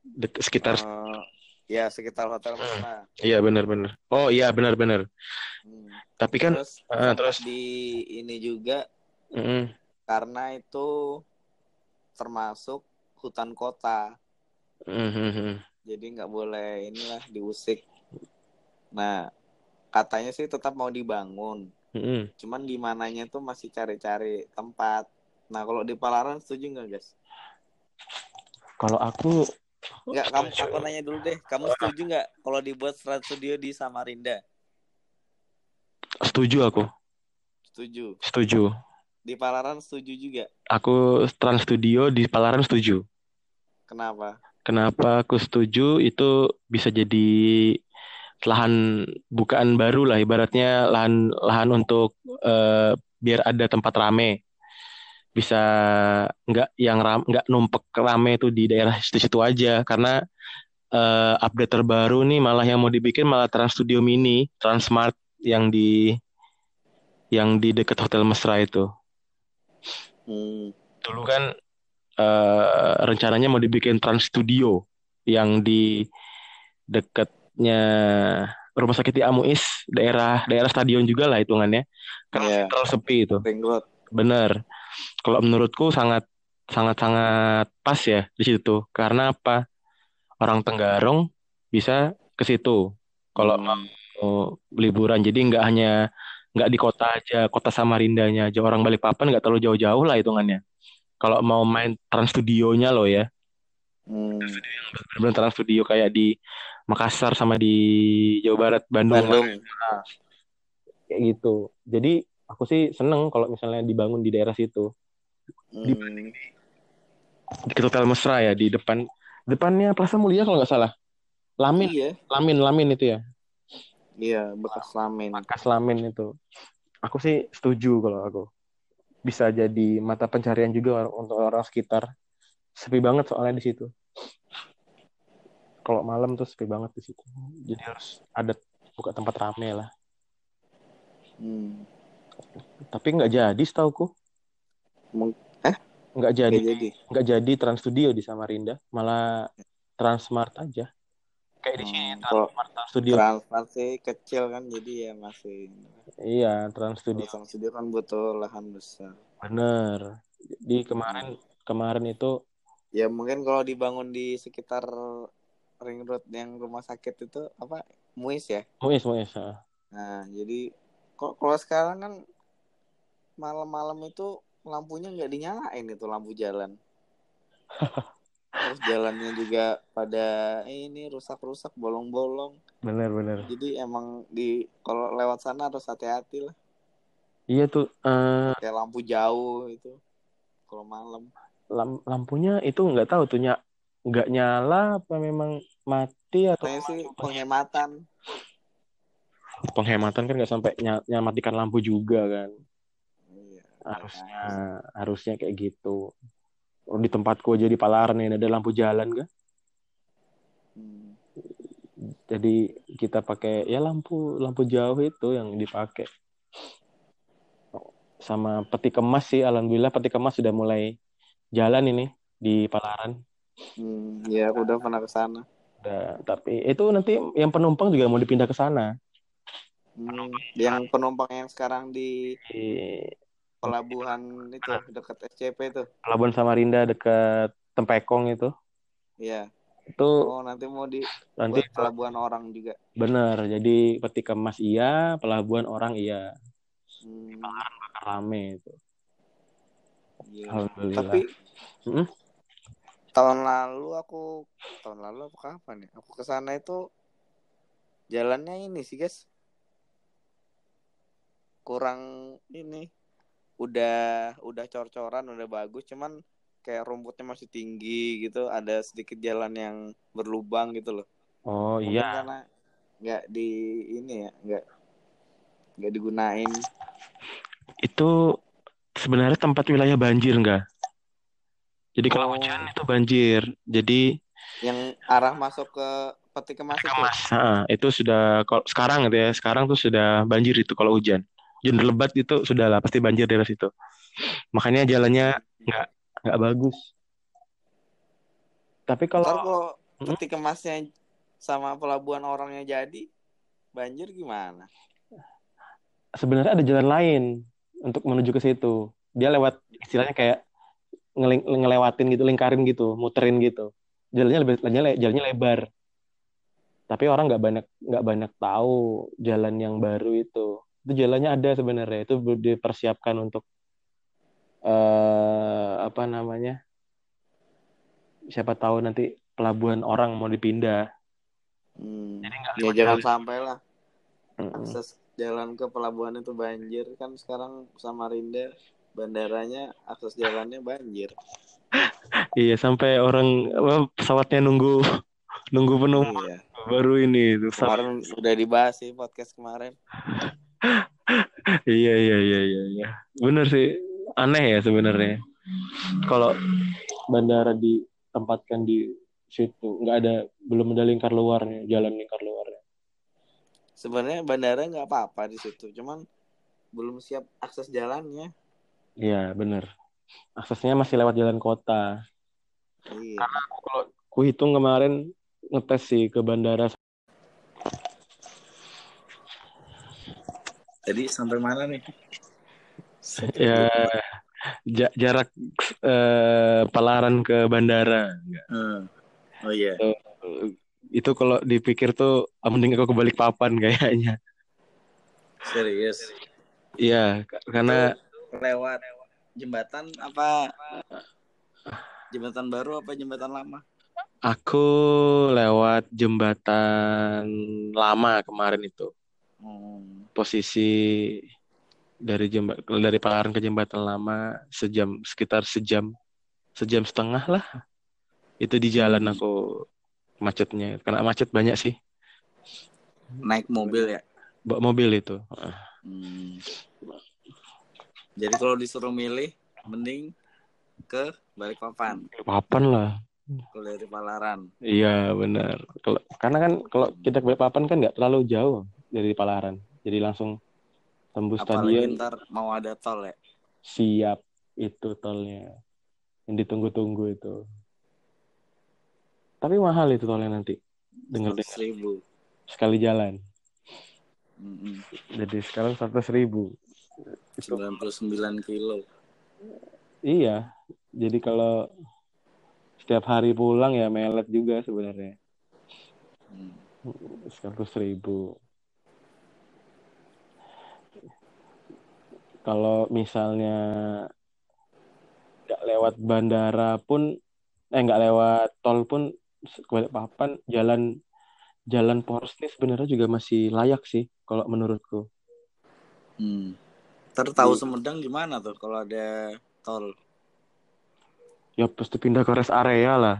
Dek- sekitar eh, ya sekitar Hotel Mesra. iya benar-benar oh iya benar-benar Hmm. tapi kan Terus, sempat terus di ini juga mm-mm. karena itu termasuk hutan kota, Mhm. jadi nggak boleh inilah diusik. Nah, katanya sih tetap mau dibangun, Mm-mm. cuman di mananya tuh masih cari-cari tempat. Nah, kalau di Palaran setuju nggak guys? kalau aku Nggak, kamu aku nanya dulu deh, kamu setuju nggak kalau dibuat Trans Studio di Samarinda? setuju aku Setuju. setuju Di Palaran setuju juga. aku Trans Studio di Palaran setuju Kenapa? Kenapa aku setuju itu bisa jadi lahan bukaan baru lah ibaratnya lahan lahan untuk eh, biar ada tempat rame. Bisa nggak yang ram nggak numpek rame itu di daerah situ-situ aja. Karena eh, update terbaru nih malah yang mau dibikin malah Trans Studio Mini Transmart yang di yang di dekat Hotel Mesra itu. Hmm. dulu kan eh, rencananya mau dibikin Trans Studio yang di dekatnya rumah sakit di Amuis daerah daerah stadion juga lah hitungannya. Kan Iya. terlalu sepi itu. Bener. Kalau menurutku sangat sangat sangat pas ya di situ. Karena apa? Orang Tenggarong bisa ke situ kalau Hmm. mau liburan. Jadi nggak hanya nggak di kota aja kota Samarindanya aja. Orang Balikpapan nggak terlalu jauh-jauh lah hitungannya. Kalau mau main Trans Studionya loh ya. Hmm. benar Trans Studio kayak di Makassar sama di Jawa Barat Bandung, Bandung. kayak gitu. Jadi aku sih seneng kalau misalnya dibangun di daerah situ. Di- Hmm. di Hotel Mesra ya di depan depannya Plaza Mulia kalau nggak salah. Lamin. Iya, Lamin Lamin itu ya. Iya bekas lamin. Makas Lamin itu. Aku sih setuju kalau aku. Bisa jadi mata pencarian juga untuk orang sekitar. Sepi banget soalnya di situ kalau malam tuh sepi banget di situ. Jadi harus ada buka tempat rame lah. Hmm. tapi nggak jadi setauku. Mung- nggak jadi. Nggak jadi. jadi Trans Studio di Samarinda. Malah Transmart aja. Kayak di sini Hmm, Transmart Trans Studio. Transfer sih kecil kan jadi ya masih iya Trans Studio. Kalau studio kan butuh lahan besar. bener. Jadi kemarin kemarin itu Ya mungkin kalau dibangun di sekitar ring road yang rumah sakit itu apa Muis ya. Muis Muis ah. Nah jadi kok kalau sekarang kan malam-malam itu lampunya nggak dinyalain itu lampu jalan. [laughs] Terus jalannya juga pada eh, ini rusak-rusak bolong-bolong. bener Jadi emang di kalau lewat sana harus hati-hati lah. iya tuh eh, Kayak lampu jauh itu kalau malam. lam- lampunya itu nggak tahu tuh ny nggak nyala apa memang mati atau sih penghematan. penghematan kan nggak sampai ny nyamatikan lampu juga kan Iya. harusnya harusnya kayak gitu oh, di tempatku aja di Palaran ini ada lampu jalan kan Hmm. jadi kita pakai ya lampu lampu jauh itu yang dipakai sama peti kemas sih alhamdulillah peti kemas sudah mulai jalan ini di Palaran Hmm, ya aku udah pernah ke sana. udah tapi itu nanti yang penumpang juga mau dipindah ke sana Hmm, yang penumpang yang sekarang di di pelabuhan itu dekat SCP itu. Pelabuhan Samarinda dekat Tempekong itu Iya. itu Oh, nanti mau di nanti pelabuhan orang juga. bener jadi peti kemas iya pelabuhan orang iya Hmm, rame itu iya. alhamdulillah Tapi Mm-mm. Tahun lalu aku tahun lalu apa kapan ya? Aku ke sana itu jalannya ini sih, guys. kurang ini udah udah cor-coran udah bagus cuman kayak rumputnya masih tinggi gitu ada sedikit jalan yang berlubang gitu loh Oh Mungkin iya. karena nggak di ini ya nggak nggak digunain Itu sebenarnya tempat wilayah banjir enggak? Jadi kalau Oh. hujan itu banjir. Jadi yang arah masuk ke peti kemas itu kemas. Ah, itu sudah kalau sekarang gitu ya. Sekarang tuh sudah banjir itu kalau hujan. Hujan lebat itu sudah lah pasti banjir daerah situ. Makanya jalannya nggak nggak bagus. Tapi ntar kalau kalau Hmm? peti kemasnya sama pelabuhan orangnya jadi banjir gimana sebenarnya ada jalan lain untuk menuju ke situ. Dia lewat istilahnya kayak ngeling- ngelewatin gitu, lingkarin gitu, muterin gitu. Jalannya lebih jalannya, jalannya lebar. Tapi orang nggak banyak nggak banyak tahu jalan yang baru itu. Itu jalannya ada sebenarnya. Itu dipersiapkan untuk eh apa namanya? Siapa tahu nanti pelabuhan orang mau dipindah. hmm. Jadi nggak ya jangan jalan. sampai lah akses jalan ke pelabuhan itu banjir kan sekarang Samarinda bandaranya akses jalannya banjir. Iya, sampai orang apa, pesawatnya nunggu nunggu penumpang iya. baru ini itu. Sam- kemarin udah dibahas sih podcast kemarin. Iya iya iya iya iya. Bener sih aneh ya sebenarnya. Kalau bandara ditempatkan di situ nggak ada belum ada lingkar luarnya jalan lingkar luarnya. Sebenarnya bandara nggak apa-apa di situ cuman belum siap akses jalannya iya bener aksesnya masih lewat jalan kota iya kalau ku hitung kemarin ngetes sih ke bandara Jadi sampai mana nih? [laughs] ya ja- jarak eh, Palaran ke bandara Hmm. Oh iya. itu kalau dipikir tuh ah, mending aku kebalik papan kayaknya Serius. iya karena Lewat jembatan apa? Jembatan baru apa jembatan lama? Aku lewat jembatan lama kemarin itu. Hmm. Posisi dari jembat dari Palaran ke jembatan lama sejam sekitar sejam sejam setengah lah. Itu di jalan aku macetnya. Karena macet banyak sih. Naik mobil ya. Bawa mobil itu. Hmm. Jadi kalau disuruh milih, mending ke Balikpapan Papan lah. kalau dari Palaran. Iya benar. Kalau karena kan kalau kita ke papan kan nggak terlalu jauh dari Palaran. Jadi langsung tembus Apalagi stadion. ntar mau ada tol ya. siap itu tolnya yang ditunggu-tunggu itu tapi mahal itu tolnya nanti dengar dengar Seribu. sekali jalan Hmm. jadi sekarang seratus ribu 99 kilo. iya jadi kalau setiap hari pulang ya melet juga sebenarnya Hmm. seratus ribu kalau misalnya nggak lewat bandara pun eh nggak lewat tol pun papan jalan jalan poros ini sebenarnya juga masih layak sih kalau menurutku Hmm. Ntar tahu Sumedang gimana tuh kalau ada tol? ya pasti pindah ke rest area lah.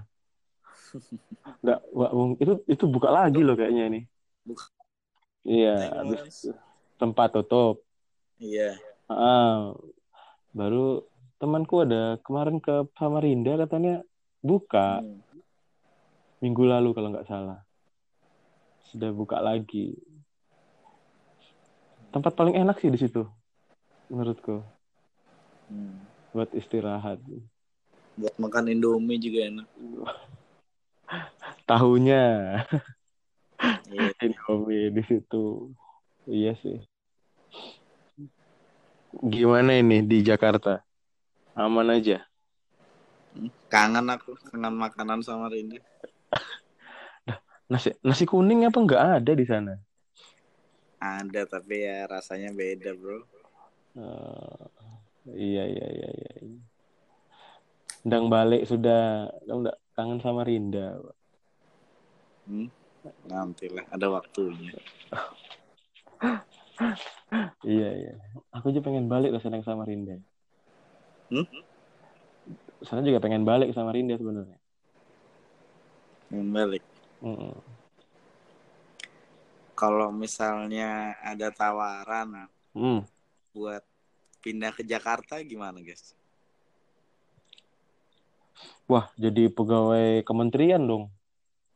[laughs] Nggak nggak mung- itu itu buka lagi loh kayaknya ini. Buka. iya habis tempat tutup. Iya. Ah, baru temanku ada kemarin ke Samarinda katanya buka. Hmm. minggu lalu kalau nggak salah. Sudah buka lagi. Tempat paling enak sih di situ menurutku Hmm. buat istirahat Buat makan Indomie juga enak. [laughs] tahunya Iya. [laughs] Indomie di situ iya sih gimana ini di Jakarta aman aja Kangen aku, kangen makanan sama Rinda. [laughs] nasi nasi kuning apa nggak ada di sana Ada tapi ya rasanya beda bro. Eh, iya iya iya iya iya. Ndang balik sudah kamu nggak kangen sama Rinda Hmm? Nanti lah, ada waktunya. [laughs] Iya, iya. Aku juga pengen balik ke sana sama Rinda. Hmm? Sana juga pengen balik sama Rinda sebenarnya. Pengen balik. Mm-mm. Kalau misalnya ada tawaran Hmm. Buat pindah ke Jakarta gimana guys? Wah, jadi pegawai kementerian dong.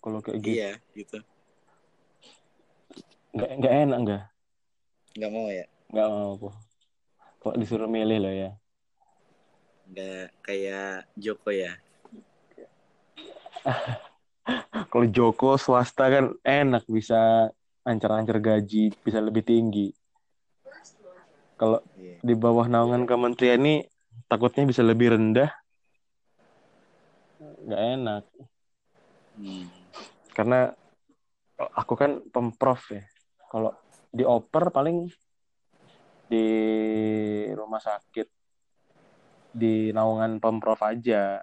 Kalau kayak gitu. Iya gitu. Nggak, nggak enak nggak? Nggak mau ya? Nggak mau aku. Kok disuruh milih loh ya. Nggak kayak Joko ya? [laughs] Kalau Joko swasta kan enak bisa ancar-ancar gaji, bisa lebih tinggi. Kalau Iya. di bawah naungan kementerian ini takutnya bisa lebih rendah. Nggak enak. Hmm. Karena aku kan pemprov ya. Kalau dioper paling di rumah sakit di naungan pemprov aja.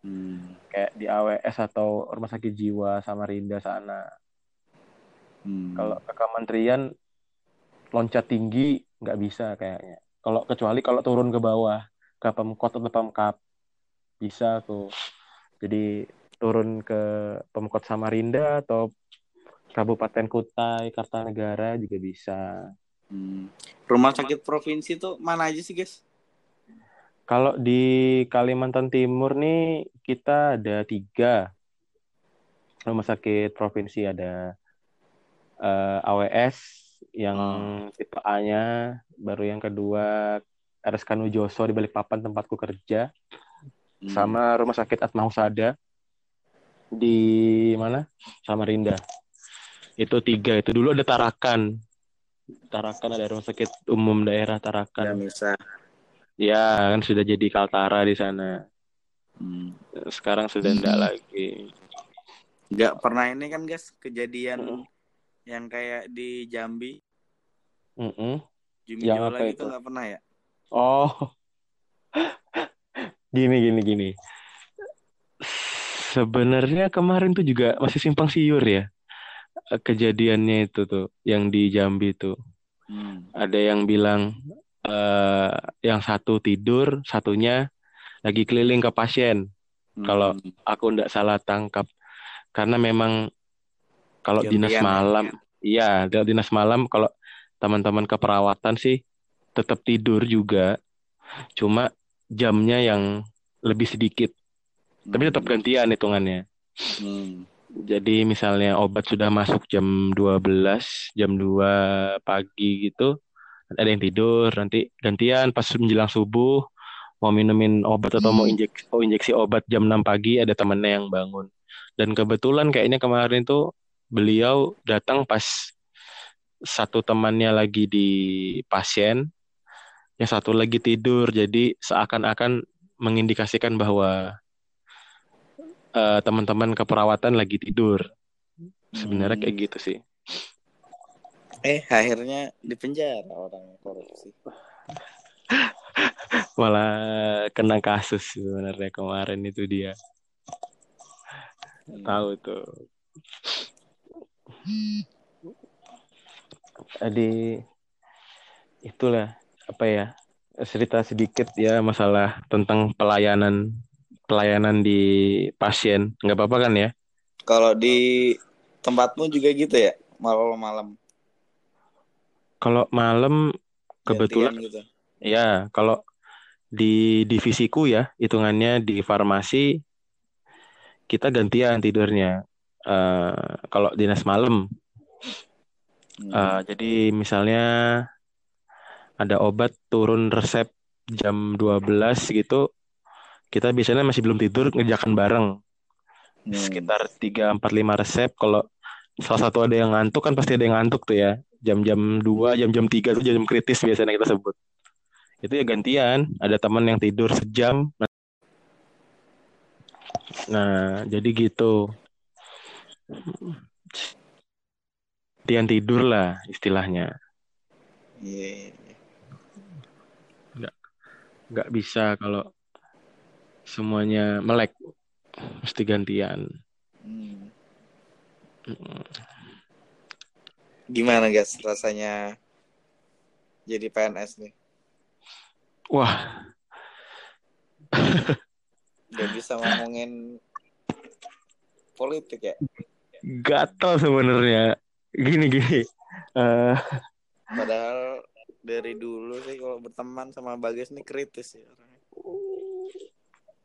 Hmm. Kayak di AWS atau rumah sakit jiwa Samarinda sana. Hmm. Kalau ke kementerian loncat tinggi nggak bisa kayaknya. Kalau kecuali kalau turun ke bawah ke Pemkot atau Pemkap bisa tuh. Jadi turun ke Pemkot Samarinda atau Kabupaten Kutai, Kartanegara juga bisa. Hmm. Rumah sakit provinsi tuh mana aja sih guys? Kalau di Kalimantan Timur nih kita ada tiga rumah sakit provinsi ada eh, AWS yang tipe A-nya, baru yang kedua RSK Nujoso di Balikpapan tempatku kerja, Hmm. sama rumah sakit Atma Husada di mana? Samarinda. Itu tiga. Itu dulu ada Tarakan. Tarakan ada rumah sakit umum daerah Ya Tarakan. bisa. Ya, kan sudah jadi Kaltara di sana. Hmm. Sekarang sudah enggak [laughs] lagi. Nggak pernah ini kan guys kejadian Mm. Yang kayak di Jambi, Mm-mm. Jumi Yang Jola gitu itu? nggak pernah ya? Oh. [laughs] Gini gini gini. Sebenarnya kemarin tuh juga masih simpang siur ya. eh, Kejadiannya itu tuh yang di Jambi tuh. Hmm. Ada yang bilang eh yang satu tidur, satunya lagi keliling ke pasien. Kalau Hmm. aku ndak salah tangkap. Karena memang kalau dinas ya? malam, iya, kalau dinas malam kalau teman-teman keperawatan sih tetap tidur juga. Cuma jamnya yang lebih sedikit. Tapi tetap gantian hitungannya. Hmm. Jadi misalnya obat sudah masuk jam 12, jam 2 pagi gitu, ada yang tidur, nanti gantian pas menjelang subuh mau minumin obat atau mau injeksi, mau injeksi obat jam 6 pagi ada temennya yang bangun. Dan kebetulan kayaknya kemarin tuh beliau datang pas satu temannya lagi di pasien, yang satu lagi tidur. Jadi seakan-akan mengindikasikan bahwa eh, teman-teman keperawatan lagi tidur. Sebenarnya kayak gitu sih. Eh akhirnya di penjara orang korupsi. [laughs] Malah kena kasus sebenarnya kemarin itu dia. Hmm. Tahu tuh. Jadi itulah apa ya cerita sedikit ya masalah tentang pelayanan pelayanan di pasien. Nggak apa-apa kan ya? Kalau di tempatmu juga gitu ya malam-malam? Kalau malam kebetulan gantian gitu. ya kalau di divisiku ya hitungannya di farmasi kita gantian tidurnya Eh, kalau dinas malam Hmm. Eh, jadi misalnya ada obat turun resep jam 12 gitu, kita biasanya masih belum tidur ngerjakan bareng. Hmm. Sekitar 3 4 5 resep kalau salah satu ada yang ngantuk kan pasti ada yang ngantuk tuh ya. Jam-jam 2, jam-jam 3 tuh jam kritis biasanya kita sebut. Itu ya gantian, ada teman yang tidur sejam. Nah, jadi gitu. Gantian tidur lah istilahnya. Iya. nggak bisa kalau semuanya melek mesti gantian Hmm. Mm. Gimana guys rasanya jadi PNS nih wah Gak bisa ngomongin politik ya gatel sebenarnya. Gini gini. Uh, padahal dari dulu sih kalau berteman sama Bagas nih kritis ya orangnya.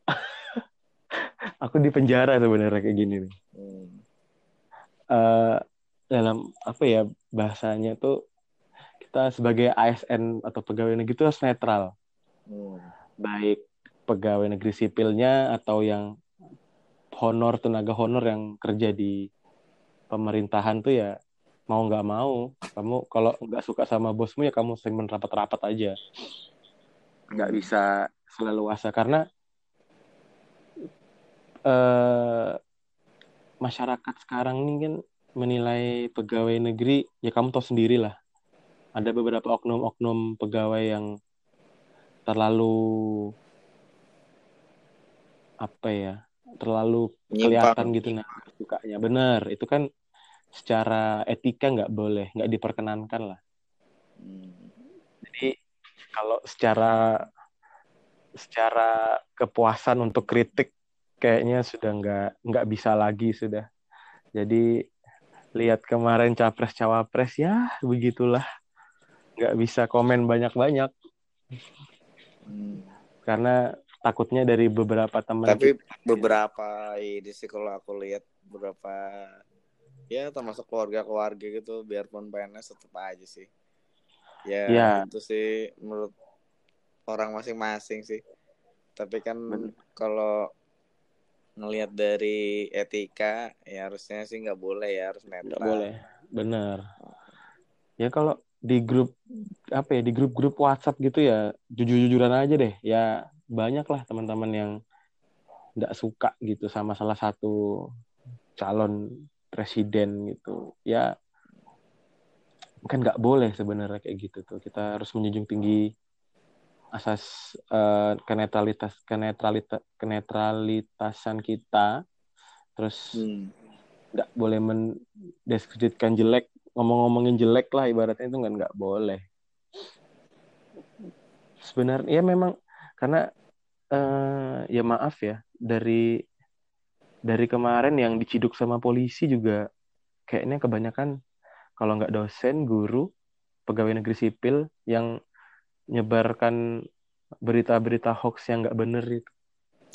[laughs] Aku di penjara sebenarnya kayak gini nih. Hmm. uh, dalam apa ya bahasanya tuh kita sebagai ASN atau pegawai negeri itu harus netral. Hmm. baik pegawai negeri sipilnya atau yang honor tenaga honor yang kerja di pemerintahan tuh ya mau nggak mau kamu kalau nggak suka sama bosmu ya kamu sering rapat-rapat aja. Nggak bisa selalu asa karena eh, masyarakat sekarang ini kan menilai pegawai negeri ya kamu tahu sendiri lah. Ada beberapa oknum-oknum pegawai yang terlalu apa ya terlalu kelihatan gitu nah sukanya bener itu kan secara etika nggak boleh nggak diperkenankan lah hmm. jadi kalau secara secara kepuasan untuk kritik kayaknya sudah nggak nggak bisa lagi sudah jadi lihat kemarin capres cawapres ya begitulah nggak bisa komen banyak banyak hmm. karena takutnya dari beberapa teman tapi kita. beberapa ini sih kalau aku lihat beberapa ya termasuk keluarga-keluarga gitu biarpun PNS tetap aja sih. Ya, ya. itu sih menurut orang masing-masing sih. Tapi kan kalau ngelihat dari etika ya harusnya sih nggak boleh ya harus netral. nggak boleh. Benar. Ya kalau di grup apa ya di grup-grup WhatsApp gitu ya jujur-jujuran aja deh. Ya banyak lah teman-teman yang nggak suka gitu sama salah satu calon presiden gitu ya kan nggak boleh sebenarnya kayak gitu tuh kita harus menjunjung tinggi asas uh, kenetralitas kenetralitas kenetralitasan kita terus hmm. nggak hmm. boleh mendiskreditkan jelek ngomong-ngomongin jelek lah ibaratnya itu kan nggak boleh sebenarnya ya memang karena uh, ya maaf ya dari dari kemarin yang diciduk sama polisi juga kayaknya kebanyakan kalau nggak dosen, guru, pegawai negeri sipil yang nyebarkan berita-berita hoax yang nggak bener itu.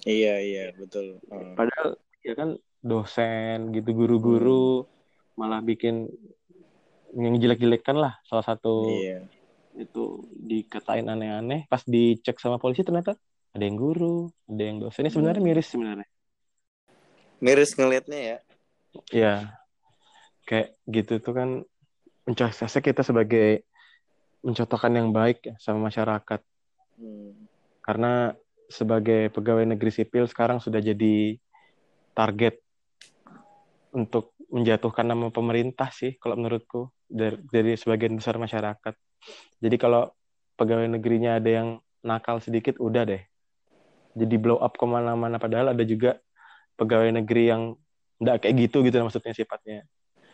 Iya iya betul. Hmm. Padahal ya kan dosen gitu guru-guru hmm. malah bikin yang jelek-jelekan lah salah satu iya itu dikatain aneh-aneh pas dicek sama polisi ternyata ada yang guru ada yang dosen ini sebenarnya miris sebenarnya miris ngelihatnya ya ya kayak gitu tuh kan mencari kita sebagai mencontohkan yang baik ya sama masyarakat hmm. karena sebagai pegawai negeri sipil sekarang sudah jadi target untuk menjatuhkan nama pemerintah sih kalau menurutku dari, dari sebagian besar masyarakat jadi kalau pegawai negerinya ada yang nakal sedikit, udah deh. Jadi blow up ke mana-mana. Padahal ada juga pegawai negeri yang nggak kayak gitu gitu maksudnya sifatnya.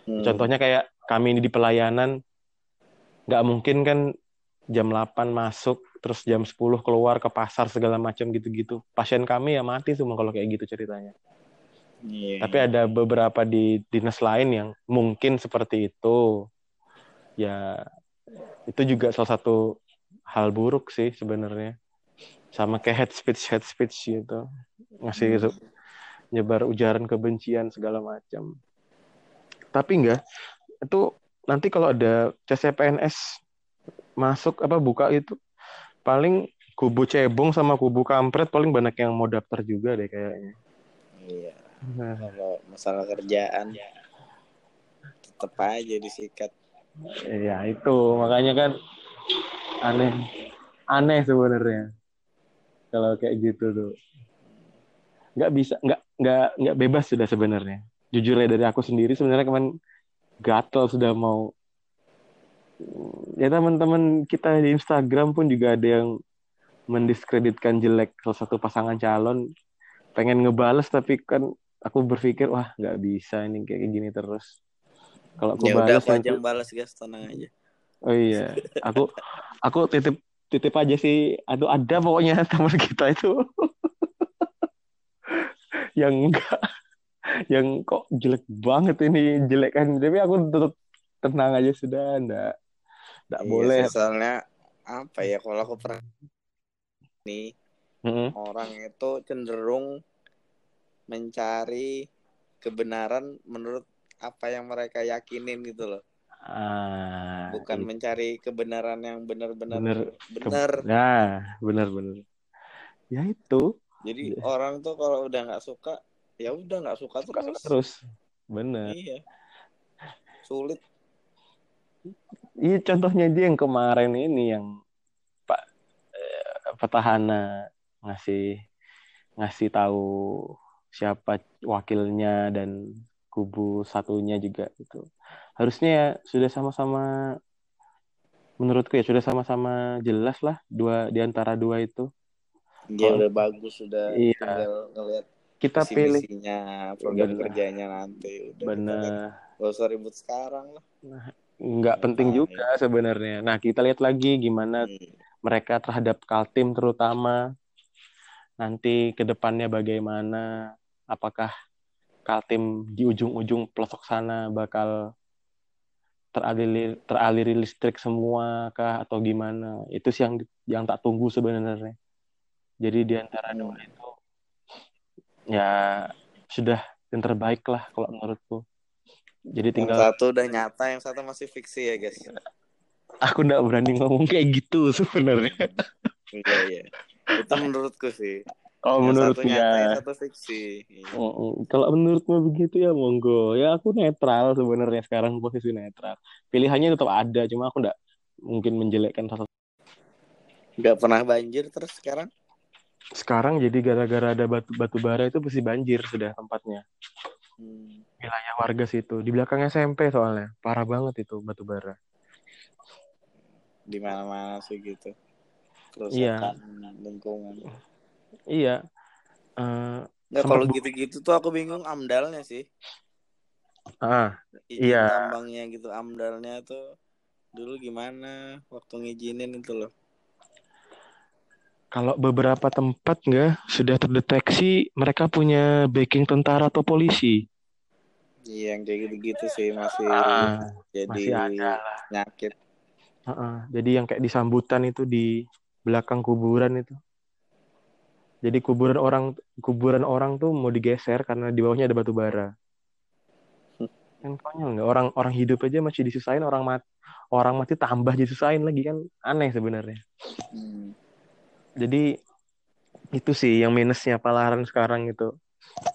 Hmm. Contohnya kayak kami ini di pelayanan, nggak mungkin kan jam 8 masuk, terus jam 10 keluar ke pasar segala macam gitu-gitu. Pasien kami ya mati semua kalau kayak gitu ceritanya. Yeah. Tapi ada beberapa di dinas lain yang mungkin seperti itu. Ya itu juga salah satu hal buruk sih sebenarnya sama kayak head speech head speech gitu ngasih hmm. Nyebar ujaran kebencian segala macam. Tapi enggak itu nanti kalau ada CCPNS masuk apa buka itu paling kubu cebong sama kubu kampret paling banyak yang mau daftar juga deh kayaknya. Iya. Nah. kalau masalah kerjaan tetap aja disikat. Iya itu. Makanya kan aneh aneh sebenarnya. Kalau kayak gitu tuh. Nggak bisa nggak nggak nggak bebas sudah sebenarnya. Jujur ya dari aku sendiri sebenarnya kemarin gatel sudah mau. Ya teman-teman kita di Instagram pun juga ada yang mendiskreditkan jelek salah satu pasangan calon. Pengen ngebales tapi kan aku berpikir wah nggak bisa ini kayak gini terus. Kalau aku ya balas udah aku aja balas guys. Tenang aja. Oh iya, aku aku titip titip aja sih. Aduh ada pokoknya [laughs] teman kita itu yang enggak [laughs] yang kok jelek banget ini jelek kan. Tapi aku tetap tenang aja sudah enggak enggak Iya boleh. soalnya apa ya kalau aku pernah nih Mm-mm. orang itu cenderung mencari kebenaran menurut apa yang mereka yakinin gitu loh. Ah bukan iya, mencari kebenaran yang benar-benar benar Ke- nah bener bener ya itu jadi Iya. orang tuh kalau udah nggak suka ya udah nggak suka suka terus terus bener iya sulit Iya contohnya dia yang kemarin ini yang Pak eh, petahana ngasih ngasih tahu siapa wakilnya dan kubu satunya juga itu. Harusnya ya sudah sama-sama menurutku ya sudah sama-sama jelas lah dua di antara dua itu. Dia udah bagus sudah Iya. tinggal ngeliat Kita visi pilih program Bener. kerjanya nanti udah benar gak usah ribut sekarang lah nggak penting Ngapain? juga sebenarnya. Nah, kita lihat lagi gimana Hmm. mereka terhadap Kaltim terutama nanti ke depannya bagaimana apakah Kaltim di ujung-ujung pelosok sana bakal teraliri teraliri listrik semua kah atau gimana itu sih yang yang tak tunggu sebenarnya jadi di antara dua Hmm. itu ya sudah yang terbaik lah kalau menurutku jadi yang tinggal satu udah nyata yang satu masih fiksi ya guys aku nggak berani ngomong kayak gitu sebenarnya iya iya itu menurutku sih yang menurutku satu nyata yang ya satu fiksi. Mm-mm. Kalau menurutmu begitu ya monggo. Ya aku netral sebenarnya sekarang posisi netral. Pilihannya tetap ada, cuma aku nggak mungkin menjelekkan salah satu. nggak pernah banjir terus sekarang Sekarang jadi gara-gara ada batu batu bara itu pasti banjir sudah tempatnya. hmm. Wilayah warga situ di belakang SMP soalnya parah banget itu batu bara. di mana mana sih gitu Iya. kerusakan lingkungan Iya. Nggak, Sempat kalau gitu-gitu tuh aku bingung amdalnya sih ah, izin Iya. tambangnya gitu amdalnya tuh dulu gimana waktu ngizinin itu loh kalau beberapa tempat nggak sudah terdeteksi mereka punya backing tentara atau polisi. iya yang kayak gitu-gitu sih masih Ah, jadi masih ada lah. penyakit Heeh, Jadi yang kayak di sambutan itu di belakang kuburan itu. Jadi kuburan orang kuburan orang tuh mau digeser karena di bawahnya ada batu bara. [laughs] Kan konyol nggak? Orang orang hidup aja masih disusahin orang mati orang mati tambah disusahin lagi kan aneh sebenarnya. Hmm. Jadi itu sih yang minusnya Palaran sekarang itu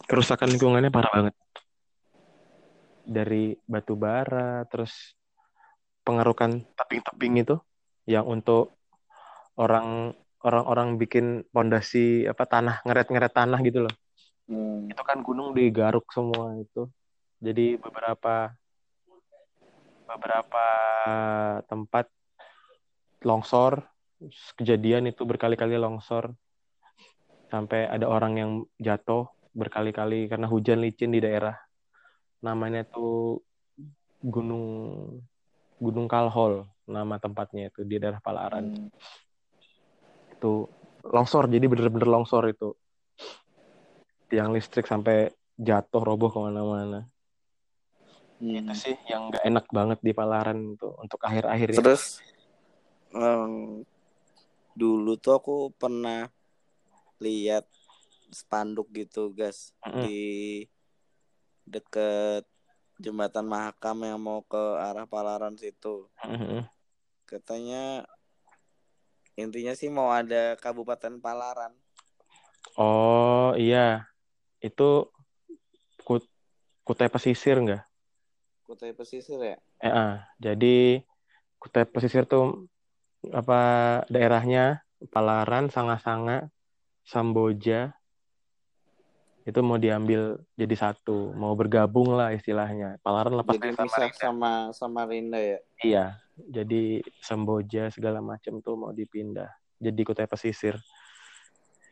kerusakan lingkungannya parah banget. Dari batu bara terus pengerukan tebing-tebing itu yang untuk orang orang-orang bikin pondasi apa tanah ngeret-ngeret tanah gitu loh. Hmm. Itu kan gunung digaruk semua itu. Jadi beberapa beberapa tempat longsor kejadian itu berkali-kali longsor. Sampai ada orang yang jatuh berkali-kali karena hujan licin di daerah. Namanya tuh Gunung Gunung Kalhol nama tempatnya itu di daerah Palaran. Hmm. itu longsor jadi bener-bener longsor itu. Tiang listrik sampai jatuh roboh ke mana-mana. Hmm. itu sih yang nggak enak banget di Palaran itu untuk akhir-akhir ini. Terus em, dulu tuh aku pernah lihat spanduk gitu, guys, Mm-mm. di deket jembatan Mahakam yang mau ke arah Palaran situ. Mm-mm. Katanya intinya sih mau ada Kabupaten Palaran. oh iya itu kut Kutai Pesisir nggak Kutai Pesisir ya? Eh, ah. jadi Kutai Pesisir tuh apa daerahnya Palaran, Sanga-Sanga, Samboja itu mau diambil jadi satu, mau bergabung lah istilahnya. Palaran lepas Jadi dari misah Samarinda. sama Samarinda ya? Iya, jadi Samboja segala macam tuh mau dipindah jadi Kutai Pesisir.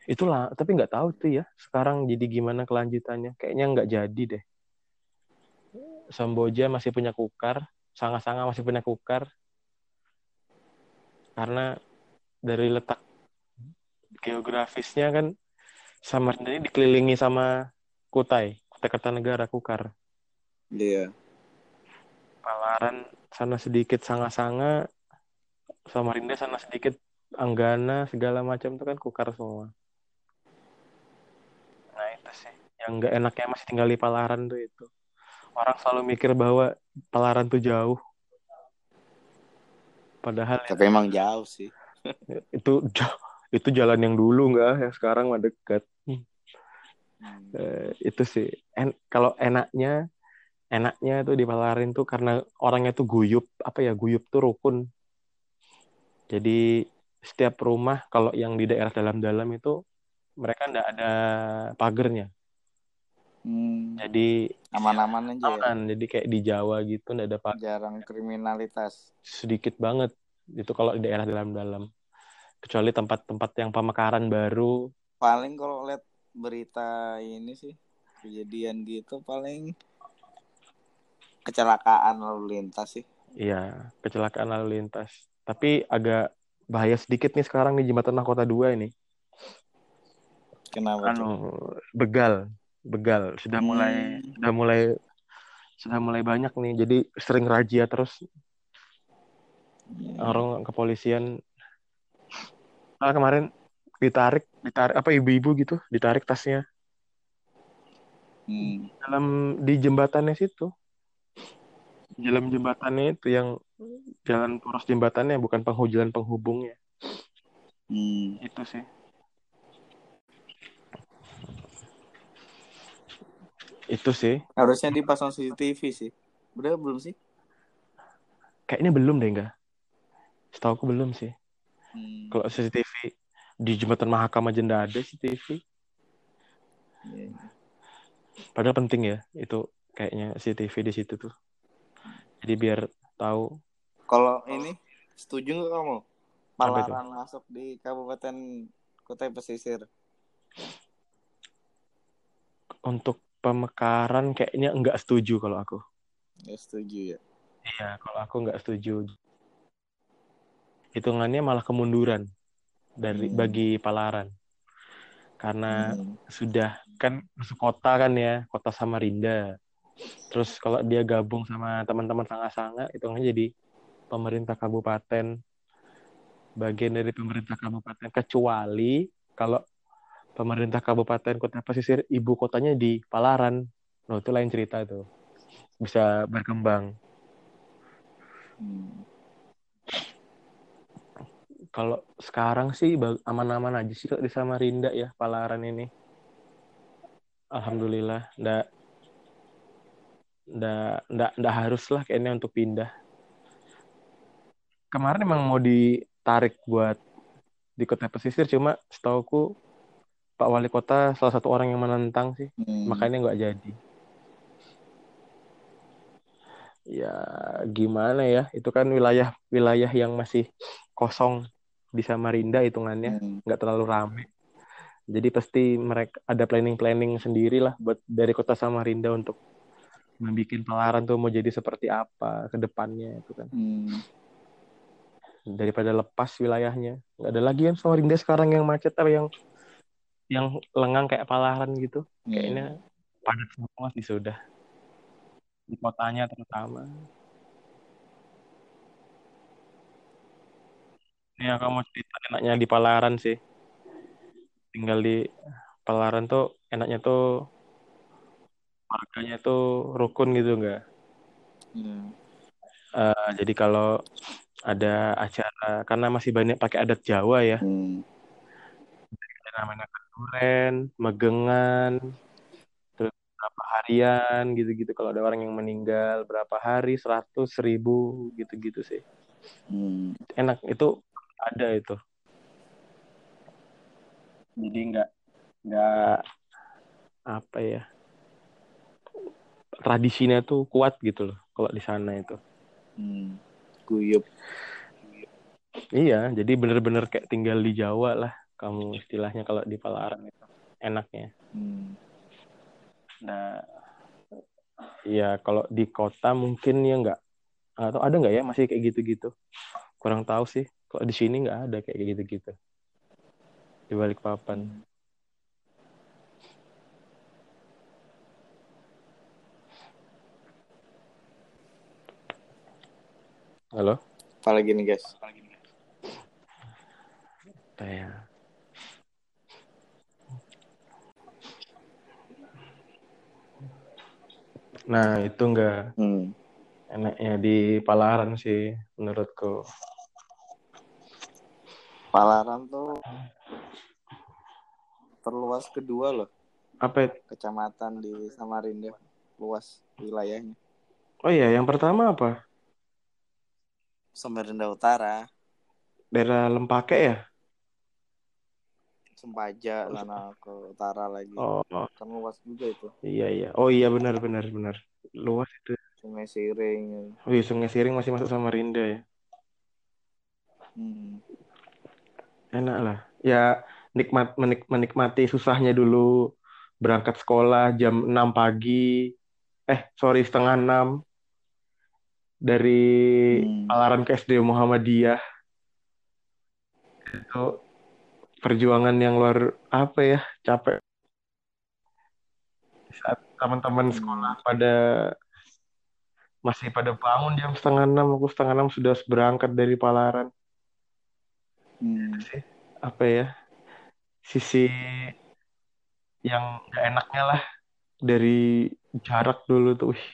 Itulah, tapi nggak tahu tuh ya sekarang jadi gimana kelanjutannya. Kayaknya nggak jadi deh. Samboja masih punya Kukar, Sanga-Sanga masih punya Kukar. Karena dari letak geografisnya kan Samarinda ini dikelilingi sama Kutai, Kutai Kartanegara, Kukar. Iya. Palaran sana sedikit Sanga-Sanga, Samarinda sana sedikit Anggana, segala macam itu kan Kukar semua. Nah itu sih, yang nggak enaknya masih tinggal di Palaran tuh itu. Orang selalu mikir bahwa Palaran tuh jauh. Padahal Tapi emang jauh sih. [laughs] itu itu jalan yang dulu nggak, yang sekarang mah dekat. Hmm. Eh, itu sih en kalau enaknya enaknya tuh di Palarin tuh karena orangnya tuh guyup apa ya guyup tuh rukun jadi setiap rumah kalau yang di daerah dalam-dalam itu mereka ndak ada pagernya Hmm. jadi Aman-aman aja ya. aman jadi kayak di Jawa gitu ndak ada pagar Jarang kriminalitas. sedikit banget itu kalau di daerah dalam-dalam kecuali tempat-tempat yang pemekaran baru Paling kalau lihat berita ini sih kejadian gitu paling kecelakaan lalu lintas sih. Iya, kecelakaan lalu lintas. Tapi agak bahaya sedikit nih sekarang di jembatan Mahkota 2 ini. Kenapa? Anu, begal, begal sudah mulai Hmm. sudah mulai sudah mulai banyak nih. Jadi sering razia terus Iya. orang kepolisian. Ah, kemarin ditarik, ditarik apa ibu-ibu gitu, ditarik tasnya Hmm. dalam di jembatannya situ. Dalam jembatannya itu yang jalan poros jembatannya bukan penghujalan penghubungnya. Hmm. Itu sih. Itu sih. Harusnya dipasang CCTV sih. Udah belum sih? Kayaknya belum deh enggak. Setahu aku belum sih. Hmm. Kalau CCTV di jembatan Mahakam aja ada CCTV. Iya. Padahal penting ya itu kayaknya CCTV di situ tuh. Jadi biar tahu Kalau ini setuju nggak kamu? Palaran masuk di Kabupaten Kutai Pesisir. untuk pemekaran kayaknya enggak setuju kalau aku. Ya setuju ya. Iya, kalau aku nggak setuju. Hitungannya malah kemunduran dari Hmm. bagi Palaran. Karena Hmm. sudah kan masuk kota kan ya, kota Samarinda. Terus kalau dia gabung sama teman-teman sanga-sanga, hitungannya jadi pemerintah kabupaten, bagian dari pemerintah kabupaten. Kecuali kalau pemerintah kabupaten kota pesisir, ibu kotanya di Palaran. Nah, itu lain cerita tuh. Bisa berkembang. Hmm. Kalau sekarang sih aman-aman aja sih di Samarinda ya, Palaran ini. Alhamdulillah, ndak ndak ndak ndak harus lah kayaknya untuk pindah. Kemarin emang mau ditarik buat di kota pesisir, cuma setauku Pak Wali Kota salah satu orang yang menentang sih, Hmm. makanya nggak jadi. Ya gimana ya, itu kan wilayah wilayah yang masih kosong di Samarinda hitungannya. Hmm. nggak terlalu rame. Jadi pasti mereka ada planning-planning sendiri lah buat dari kota Samarinda untuk membuat pelaran tuh mau jadi seperti apa ke depannya itu kan. Hmm. Daripada lepas wilayahnya. Nggak ada lagi kan Samarinda sekarang yang macet atau yang yang lengang kayak palaran gitu. Hmm. Kayaknya padat semua sih sudah. Di kotanya terutama. Ini yang kamu cerita enaknya di Palaran sih. Tinggal di Palaran tuh enaknya tuh warganya tuh rukun gitu enggak? Hmm. Eh, jadi kalau ada acara karena masih banyak pakai adat Jawa ya, Hmm. namanya keduren, megengan, terus berapa harian gitu-gitu. Kalau ada orang yang meninggal berapa hari, seratus, seribu gitu-gitu sih. Hmm. Enak itu ada itu. Jadi nggak nggak apa ya tradisinya tuh kuat gitu loh kalau di sana itu. Hmm. Guyup. Iya, jadi bener-bener kayak tinggal di Jawa lah kamu istilahnya kalau di Palaran itu enaknya. Hmm. Nah, ya kalau di kota mungkin ya nggak atau ada nggak ya masih kayak gitu-gitu. Kurang tahu sih. Kalau di sini nggak ada kayak gitu-gitu. Di balik papan. Halo? Apalagi nih guys? Ya. Nah, itu enggak Hmm. enaknya di Palaran sih menurutku. Palaran tuh terluas kedua loh Apa? itu? kecamatan di Samarinda luas wilayahnya Oh iya, yang pertama apa? Samarinda Utara Daerah Lempake ya? Sempaja sana ke utara lagi Oh, kan luas juga itu iya iya. Oh iya benar benar benar. Luas itu. Sungai Siring Oh iya, Sungai Siring masih masuk Samarinda ya. hmm. Enak lah. Ya nikmat menik, menikmati susahnya dulu berangkat sekolah jam 6 pagi. Eh, sorry setengah 6 dari Hmm. Palaran ke SD Muhammadiyah. Itu perjuangan yang luar apa ya? Capek. Saat teman-teman sekolah pada masih pada bangun jam setengah 6, aku setengah 6 sudah berangkat dari Palaran. Hmm. apa ya sisi yang gak enaknya lah dari jarak dulu tuh Wih.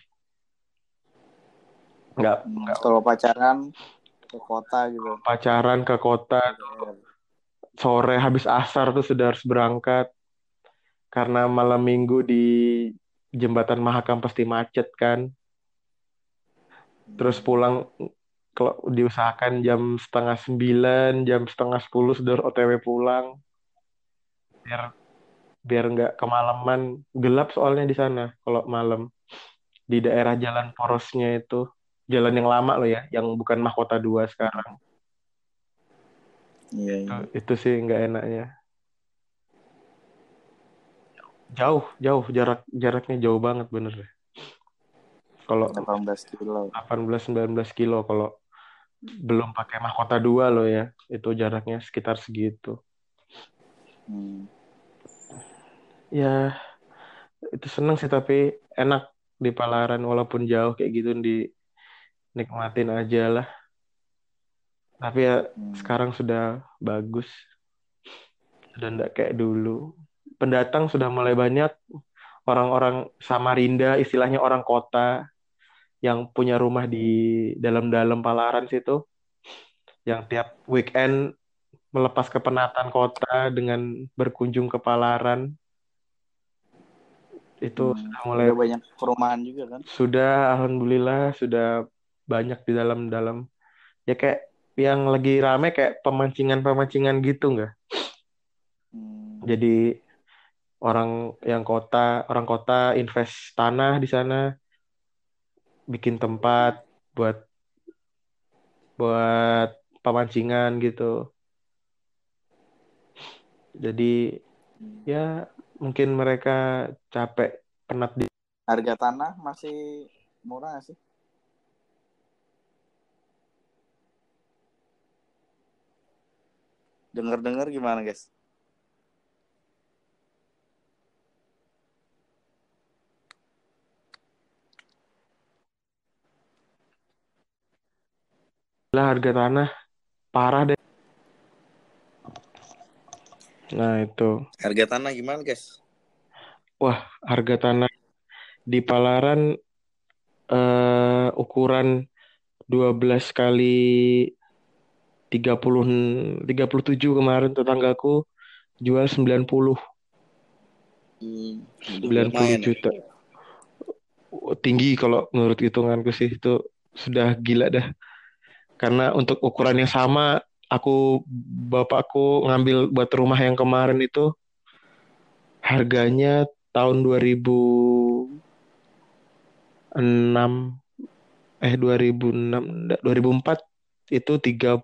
nggak Hmm. nggak kalau pacaran ke kota gitu pacaran ke kota sore habis asar tuh sudah harus berangkat. Karena malam minggu di jembatan Mahakam pasti macet kan. Terus pulang kalau diusahakan jam setengah sembilan jam setengah sepuluh sudah OTW pulang. Biar biar nggak kemalaman. Gelap soalnya di sana kalau malam. Di daerah jalan porosnya itu. Jalan yang lama loh ya yang bukan mahkota dua sekarang iya iya. Itu sih nggak enaknya. Jauh jauh. Jarak jaraknya jauh banget bener kalau 18 kilo. 18-19 kilo kalau belum pakai mahkota dua loh ya. Itu jaraknya sekitar segitu. Hmm. ya itu seneng sih tapi enak di Palaran walaupun jauh kayak gitu dinikmatin aja lah tapi ya Hmm. sekarang sudah bagus. Sudah enggak kayak dulu. Pendatang sudah mulai banyak orang-orang Samarinda istilahnya orang kota yang punya rumah di dalam-dalam Palaran situ yang tiap weekend melepas kepenatan kota dengan berkunjung ke Palaran. Itu Hmm. sudah mulai Udah banyak perumahan juga kan? sudah alhamdulillah sudah banyak di dalam-dalam. Ya kayak yang lagi rame kayak pemancingan-pemancingan gitu nggak? Hmm. jadi orang yang kota orang kota invest tanah di sana bikin tempat buat buat pemancingan gitu. Jadi ya mungkin mereka capek penat di harga tanah masih murah sih dengar-dengar gimana guys? Lah harga tanah. Parah deh. Nah itu. Harga tanah gimana guys? Wah harga tanah di Palaran eh, ukuran 12 kali 30 37 kemarin tetanggaku jual 90 hmm. 90 juta. Oh, Tinggi kalau menurut hitunganku sih itu sudah gila dah. Karena untuk ukuran yang sama aku bapakku ngambil buat rumah yang kemarin itu harganya tahun 2006 eh 2006 enggak, 2004 itu 35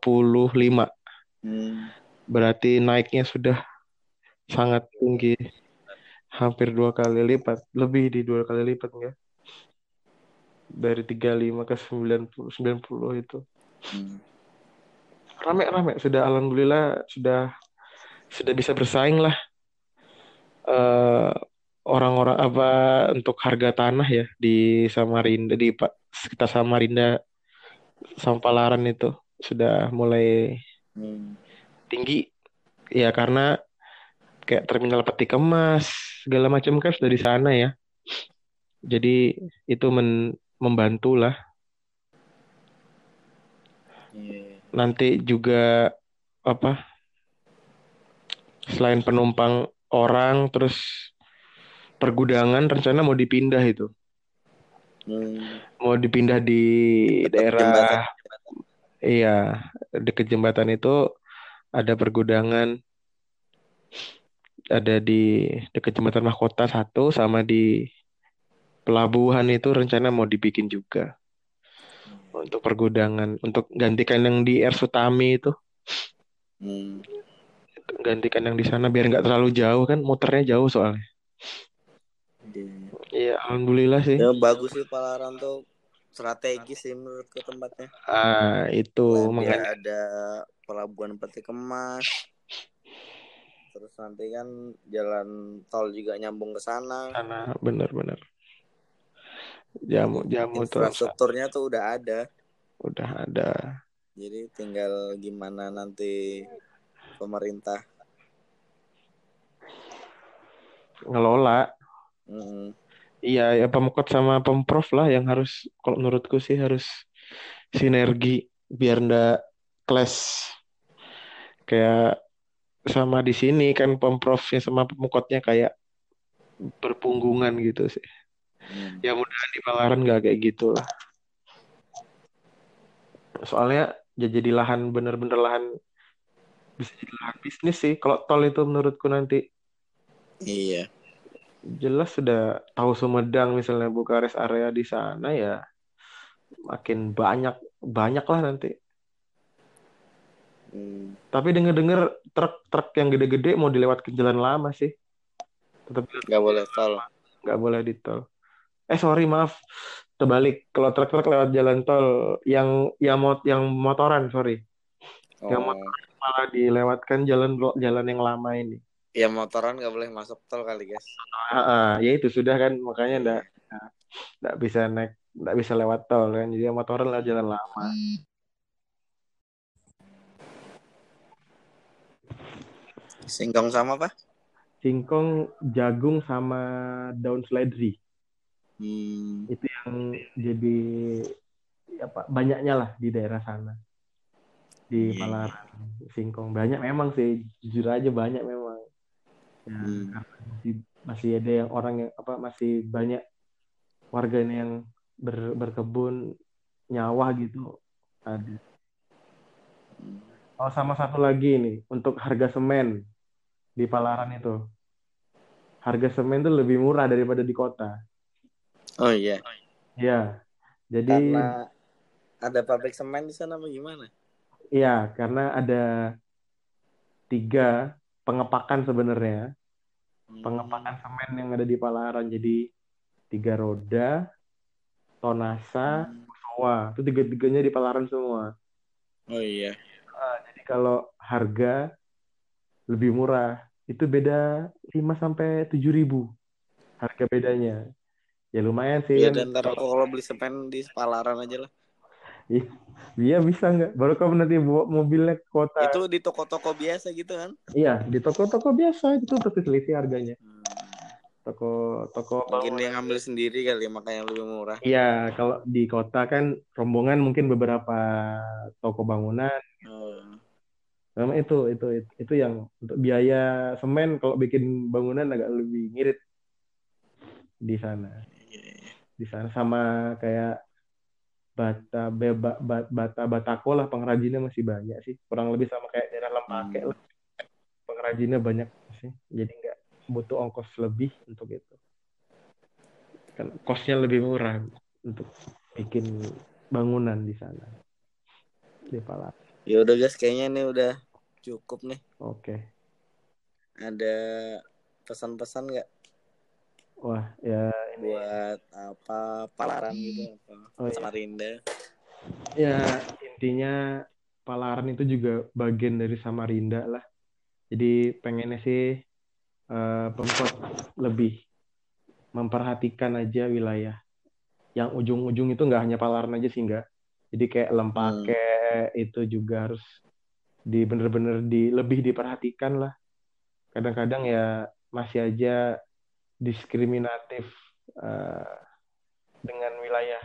hmm. berarti naiknya sudah sangat tinggi. Hampir dua kali lipat lebih di dua kali lipat ya. Dari 35 ke 90 90 itu. Hmm. rame-rame sudah alhamdulillah sudah sudah bisa bersaing lah. Eh, orang-orang apa untuk harga tanah ya di Samarinda di Pa- sekitar Samarinda Sampalaran itu sudah mulai Hmm. tinggi ya karena kayak terminal peti kemas segala macam kan sudah di sana ya jadi itu men- membantu lah Iya. nanti juga apa selain penumpang orang terus pergudangan rencana mau dipindah itu Hmm. mau dipindah di daerah Jembatan. iya deket jembatan itu ada pergudangan ada di deket jembatan mahkota satu sama di pelabuhan itu rencana mau dibikin juga untuk pergudangan untuk gantikan yang di Air Sutami itu Hmm. gantikan yang di sana biar nggak terlalu jauh kan muternya jauh soalnya Iya. Iya alhamdulillah sih Ya bagus sih Palaran tuh strategis sih menurutku tempatnya. ah itu mengan- ada pelabuhan peti kemas. Terus nanti kan jalan tol juga nyambung ke sana. sana bener-bener jamu jamu tuh Infrastrukturnya tuh udah ada. udah ada Jadi tinggal gimana nanti pemerintah. ngelola Mm-mm. Iya, ya Pemkot sama Pemprov lah yang harus, kalau menurutku sih harus sinergi biar ndak clash. Kayak sama di sini kan Pemprovnya sama Pemkotnya kayak berpunggungan gitu sih. Hmm. Ya mudahan di Palaran nggak kayak gitu lah. Soalnya ya jadi lahan bener-bener lahan bisa jadi lahan bisnis sih. Kalau tol itu menurutku nanti Iya. Jelas sudah tahu Sumedang misalnya buka rest area di sana ya makin banyak banyak lah nanti. Hmm. Tapi denger-denger truk-truk yang gede-gede mau dilewat ke jalan lama sih. Tetap Gak boleh tol. nggak boleh di tol. Eh sorry maaf, terbalik. Kalau truk-truk lewat jalan tol yang yang mot yang motoran sorry Yang Oh. malah dilewatkan jalan jalan yang lama ini. Ya motoran gak boleh masuk tol kali guys. Ah, ah, ya itu sudah kan makanya ndak ndak bisa naik ndak bisa lewat tol kan jadi motoran lewat jalan lama. Singkong sama apa? Singkong, jagung sama daun seledri. Hmm. itu yang jadi apa banyaknya lah di daerah sana di Iya. Palaran singkong banyak memang sih jujur aja banyak memang ya Hmm. karena masih masih ada yang orang yang apa masih banyak warganya yang ber- berkebun nyawah gitu ada oh sama satu lagi nih untuk harga semen di Palaran itu harga semen tuh lebih murah daripada di kota Oh iya. ya jadi Karena ada pabrik semen di sana apa gimana? Iya, karena ada tiga pengepakan sebenarnya. Hmm. Pengepakan semen yang ada di Palaran. Jadi tiga roda, Tonasa, Hmm. Itu tiga-tiganya di Palaran semua. Oh iya. Ah, jadi kalau harga lebih murah, itu beda 5 sampai 7 ribu harga bedanya. Ya lumayan sih. Ya dan ntar kalau beli semen di Palaran aja lah. Iya bisa nggak? Baru kamu nanti bawa mobilnya ke kota. Itu di toko-toko biasa gitu kan? Iya, di toko-toko biasa itu udah teliti harganya. Hmm. Toko toko Mungkin dia ngambil sendiri kali makanya lebih murah. Iya, kalau di kota kan rombongan mungkin beberapa toko bangunan. Oh. Memang itu, itu, itu, itu yang untuk biaya semen kalau bikin bangunan agak lebih ngirit di sana. Iya. Di sana sama kayak bata beba, ba- bata batako lah pengrajinnya masih banyak sih. Kurang lebih sama kayak daerah Lempake Hmm. lah. Pengrajinnya banyak sih. Jadi nggak butuh ongkos lebih untuk itu. Kan kosnya lebih murah untuk bikin bangunan di sana. Di Palawan. Ya udah guys, kayaknya ini udah cukup nih. Oke. Ada pesan-pesan nggak Wah, ya buat apa Palaran gitu apa Oh, iya. Samarinda? ya intinya Palaran itu juga bagian dari Samarinda lah. Jadi pengennya sih uh, Pemkot lebih memperhatikan aja wilayah yang ujung-ujung itu nggak hanya Palaran aja sih nggak. Jadi kayak Lempake hmm. itu juga harus di bener-bener di lebih diperhatikan lah. Kadang-kadang ya masih aja diskriminatif uh, dengan wilayah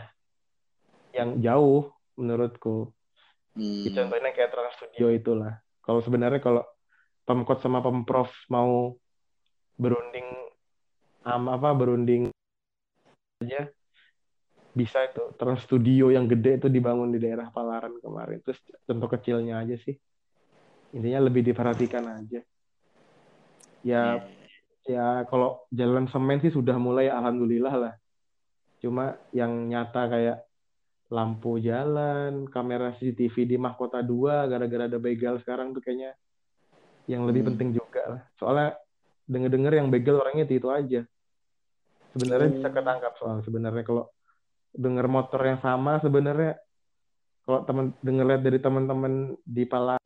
yang jauh menurutku. Hmm. Contohnya kayak Trans Studio itulah. Kalau sebenarnya kalau Pemkot sama Pemprov mau berunding um, apa berunding aja bisa itu Trans Studio yang gede itu dibangun di daerah Palaran kemarin. Terus contoh kecilnya aja sih. Intinya lebih diperhatikan aja. Ya yeah. Ya kalau jalan semen sih sudah mulai alhamdulillah lah. Cuma yang nyata kayak lampu jalan, kamera CCTV di mahkota dua gara-gara ada begal sekarang tuh kayaknya yang lebih hmm. penting juga lah. Soalnya denger-denger yang begal orangnya itu, itu aja. Sebenarnya hmm. bisa ketangkap soal sebenarnya kalau denger motor yang sama sebenarnya kalau teman denger lihat dari teman-teman di Palaran.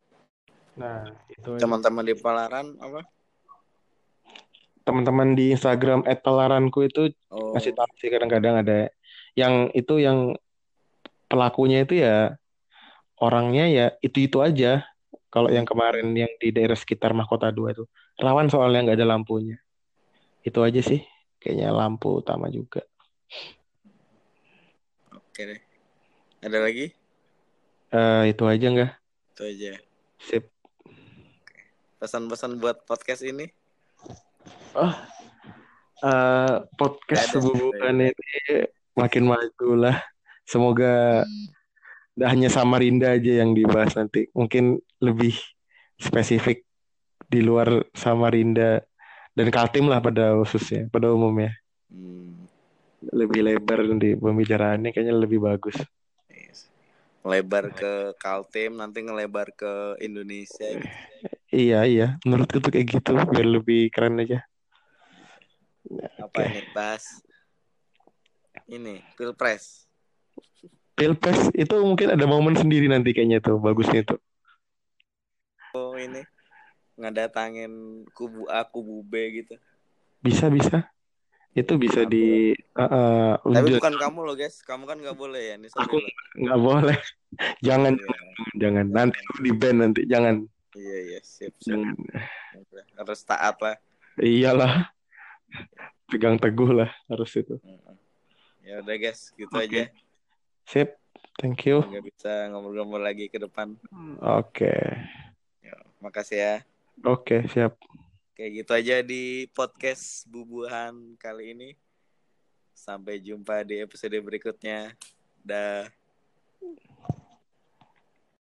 Nah, itu teman-teman di Palaran apa? Teman-teman di Instagram @palaranku itu oh. masih tahu sih kadang-kadang ada yang itu yang pelakunya itu ya orangnya ya itu-itu aja. Kalau yang kemarin yang di daerah sekitar Mahkota dua itu rawan soalnya nggak ada lampunya. Itu aja sih kayaknya lampu utama juga. Oke deh. Ada lagi? Uh, itu aja nggak? Itu aja. Sip. Pesan-pesan buat podcast ini? Oh, uh, podcast hubungan ini makin maju lah. Semoga tidak hanya Samarinda aja yang dibahas nanti. Mungkin lebih spesifik di luar Samarinda dan Kaltim lah pada khususnya, pada umumnya. Hmm. Lebih lebar di pembicaraannya kayaknya lebih bagus. Lebar ke Kaltim, nanti ngelebar ke Indonesia. Gitu. Iya, iya. Menurutku tuh kayak gitu, biar lebih keren aja. Apa okay. ini, bahas? Ini, Pilpres. Pilpres itu mungkin ada momen sendiri nanti kayaknya tuh bagusnya tuh. Oh ini ngedatangin kubu A kubu B gitu. Bisa bisa. Itu bisa di uh, uh, tapi bukan kamu loh guys. Kamu kan nggak boleh ya nih aku nggak boleh. [laughs] Jangan. Yeah. jangan. Nanti di band nanti. Jangan. Iya iya. Sip, sip. harus taat lah. Iyalah [laughs] pegang teguh lah harus itu ya udah guys gitu okay. aja Sip, thank you. Nggak bisa ngobrol-ngobrol lagi ke depan. Oke. Okay. Ya, makasih ya. Oke, okay, siap. Kayak gitu aja di podcast Bubuhan kali ini. Sampai jumpa di episode berikutnya. Dah.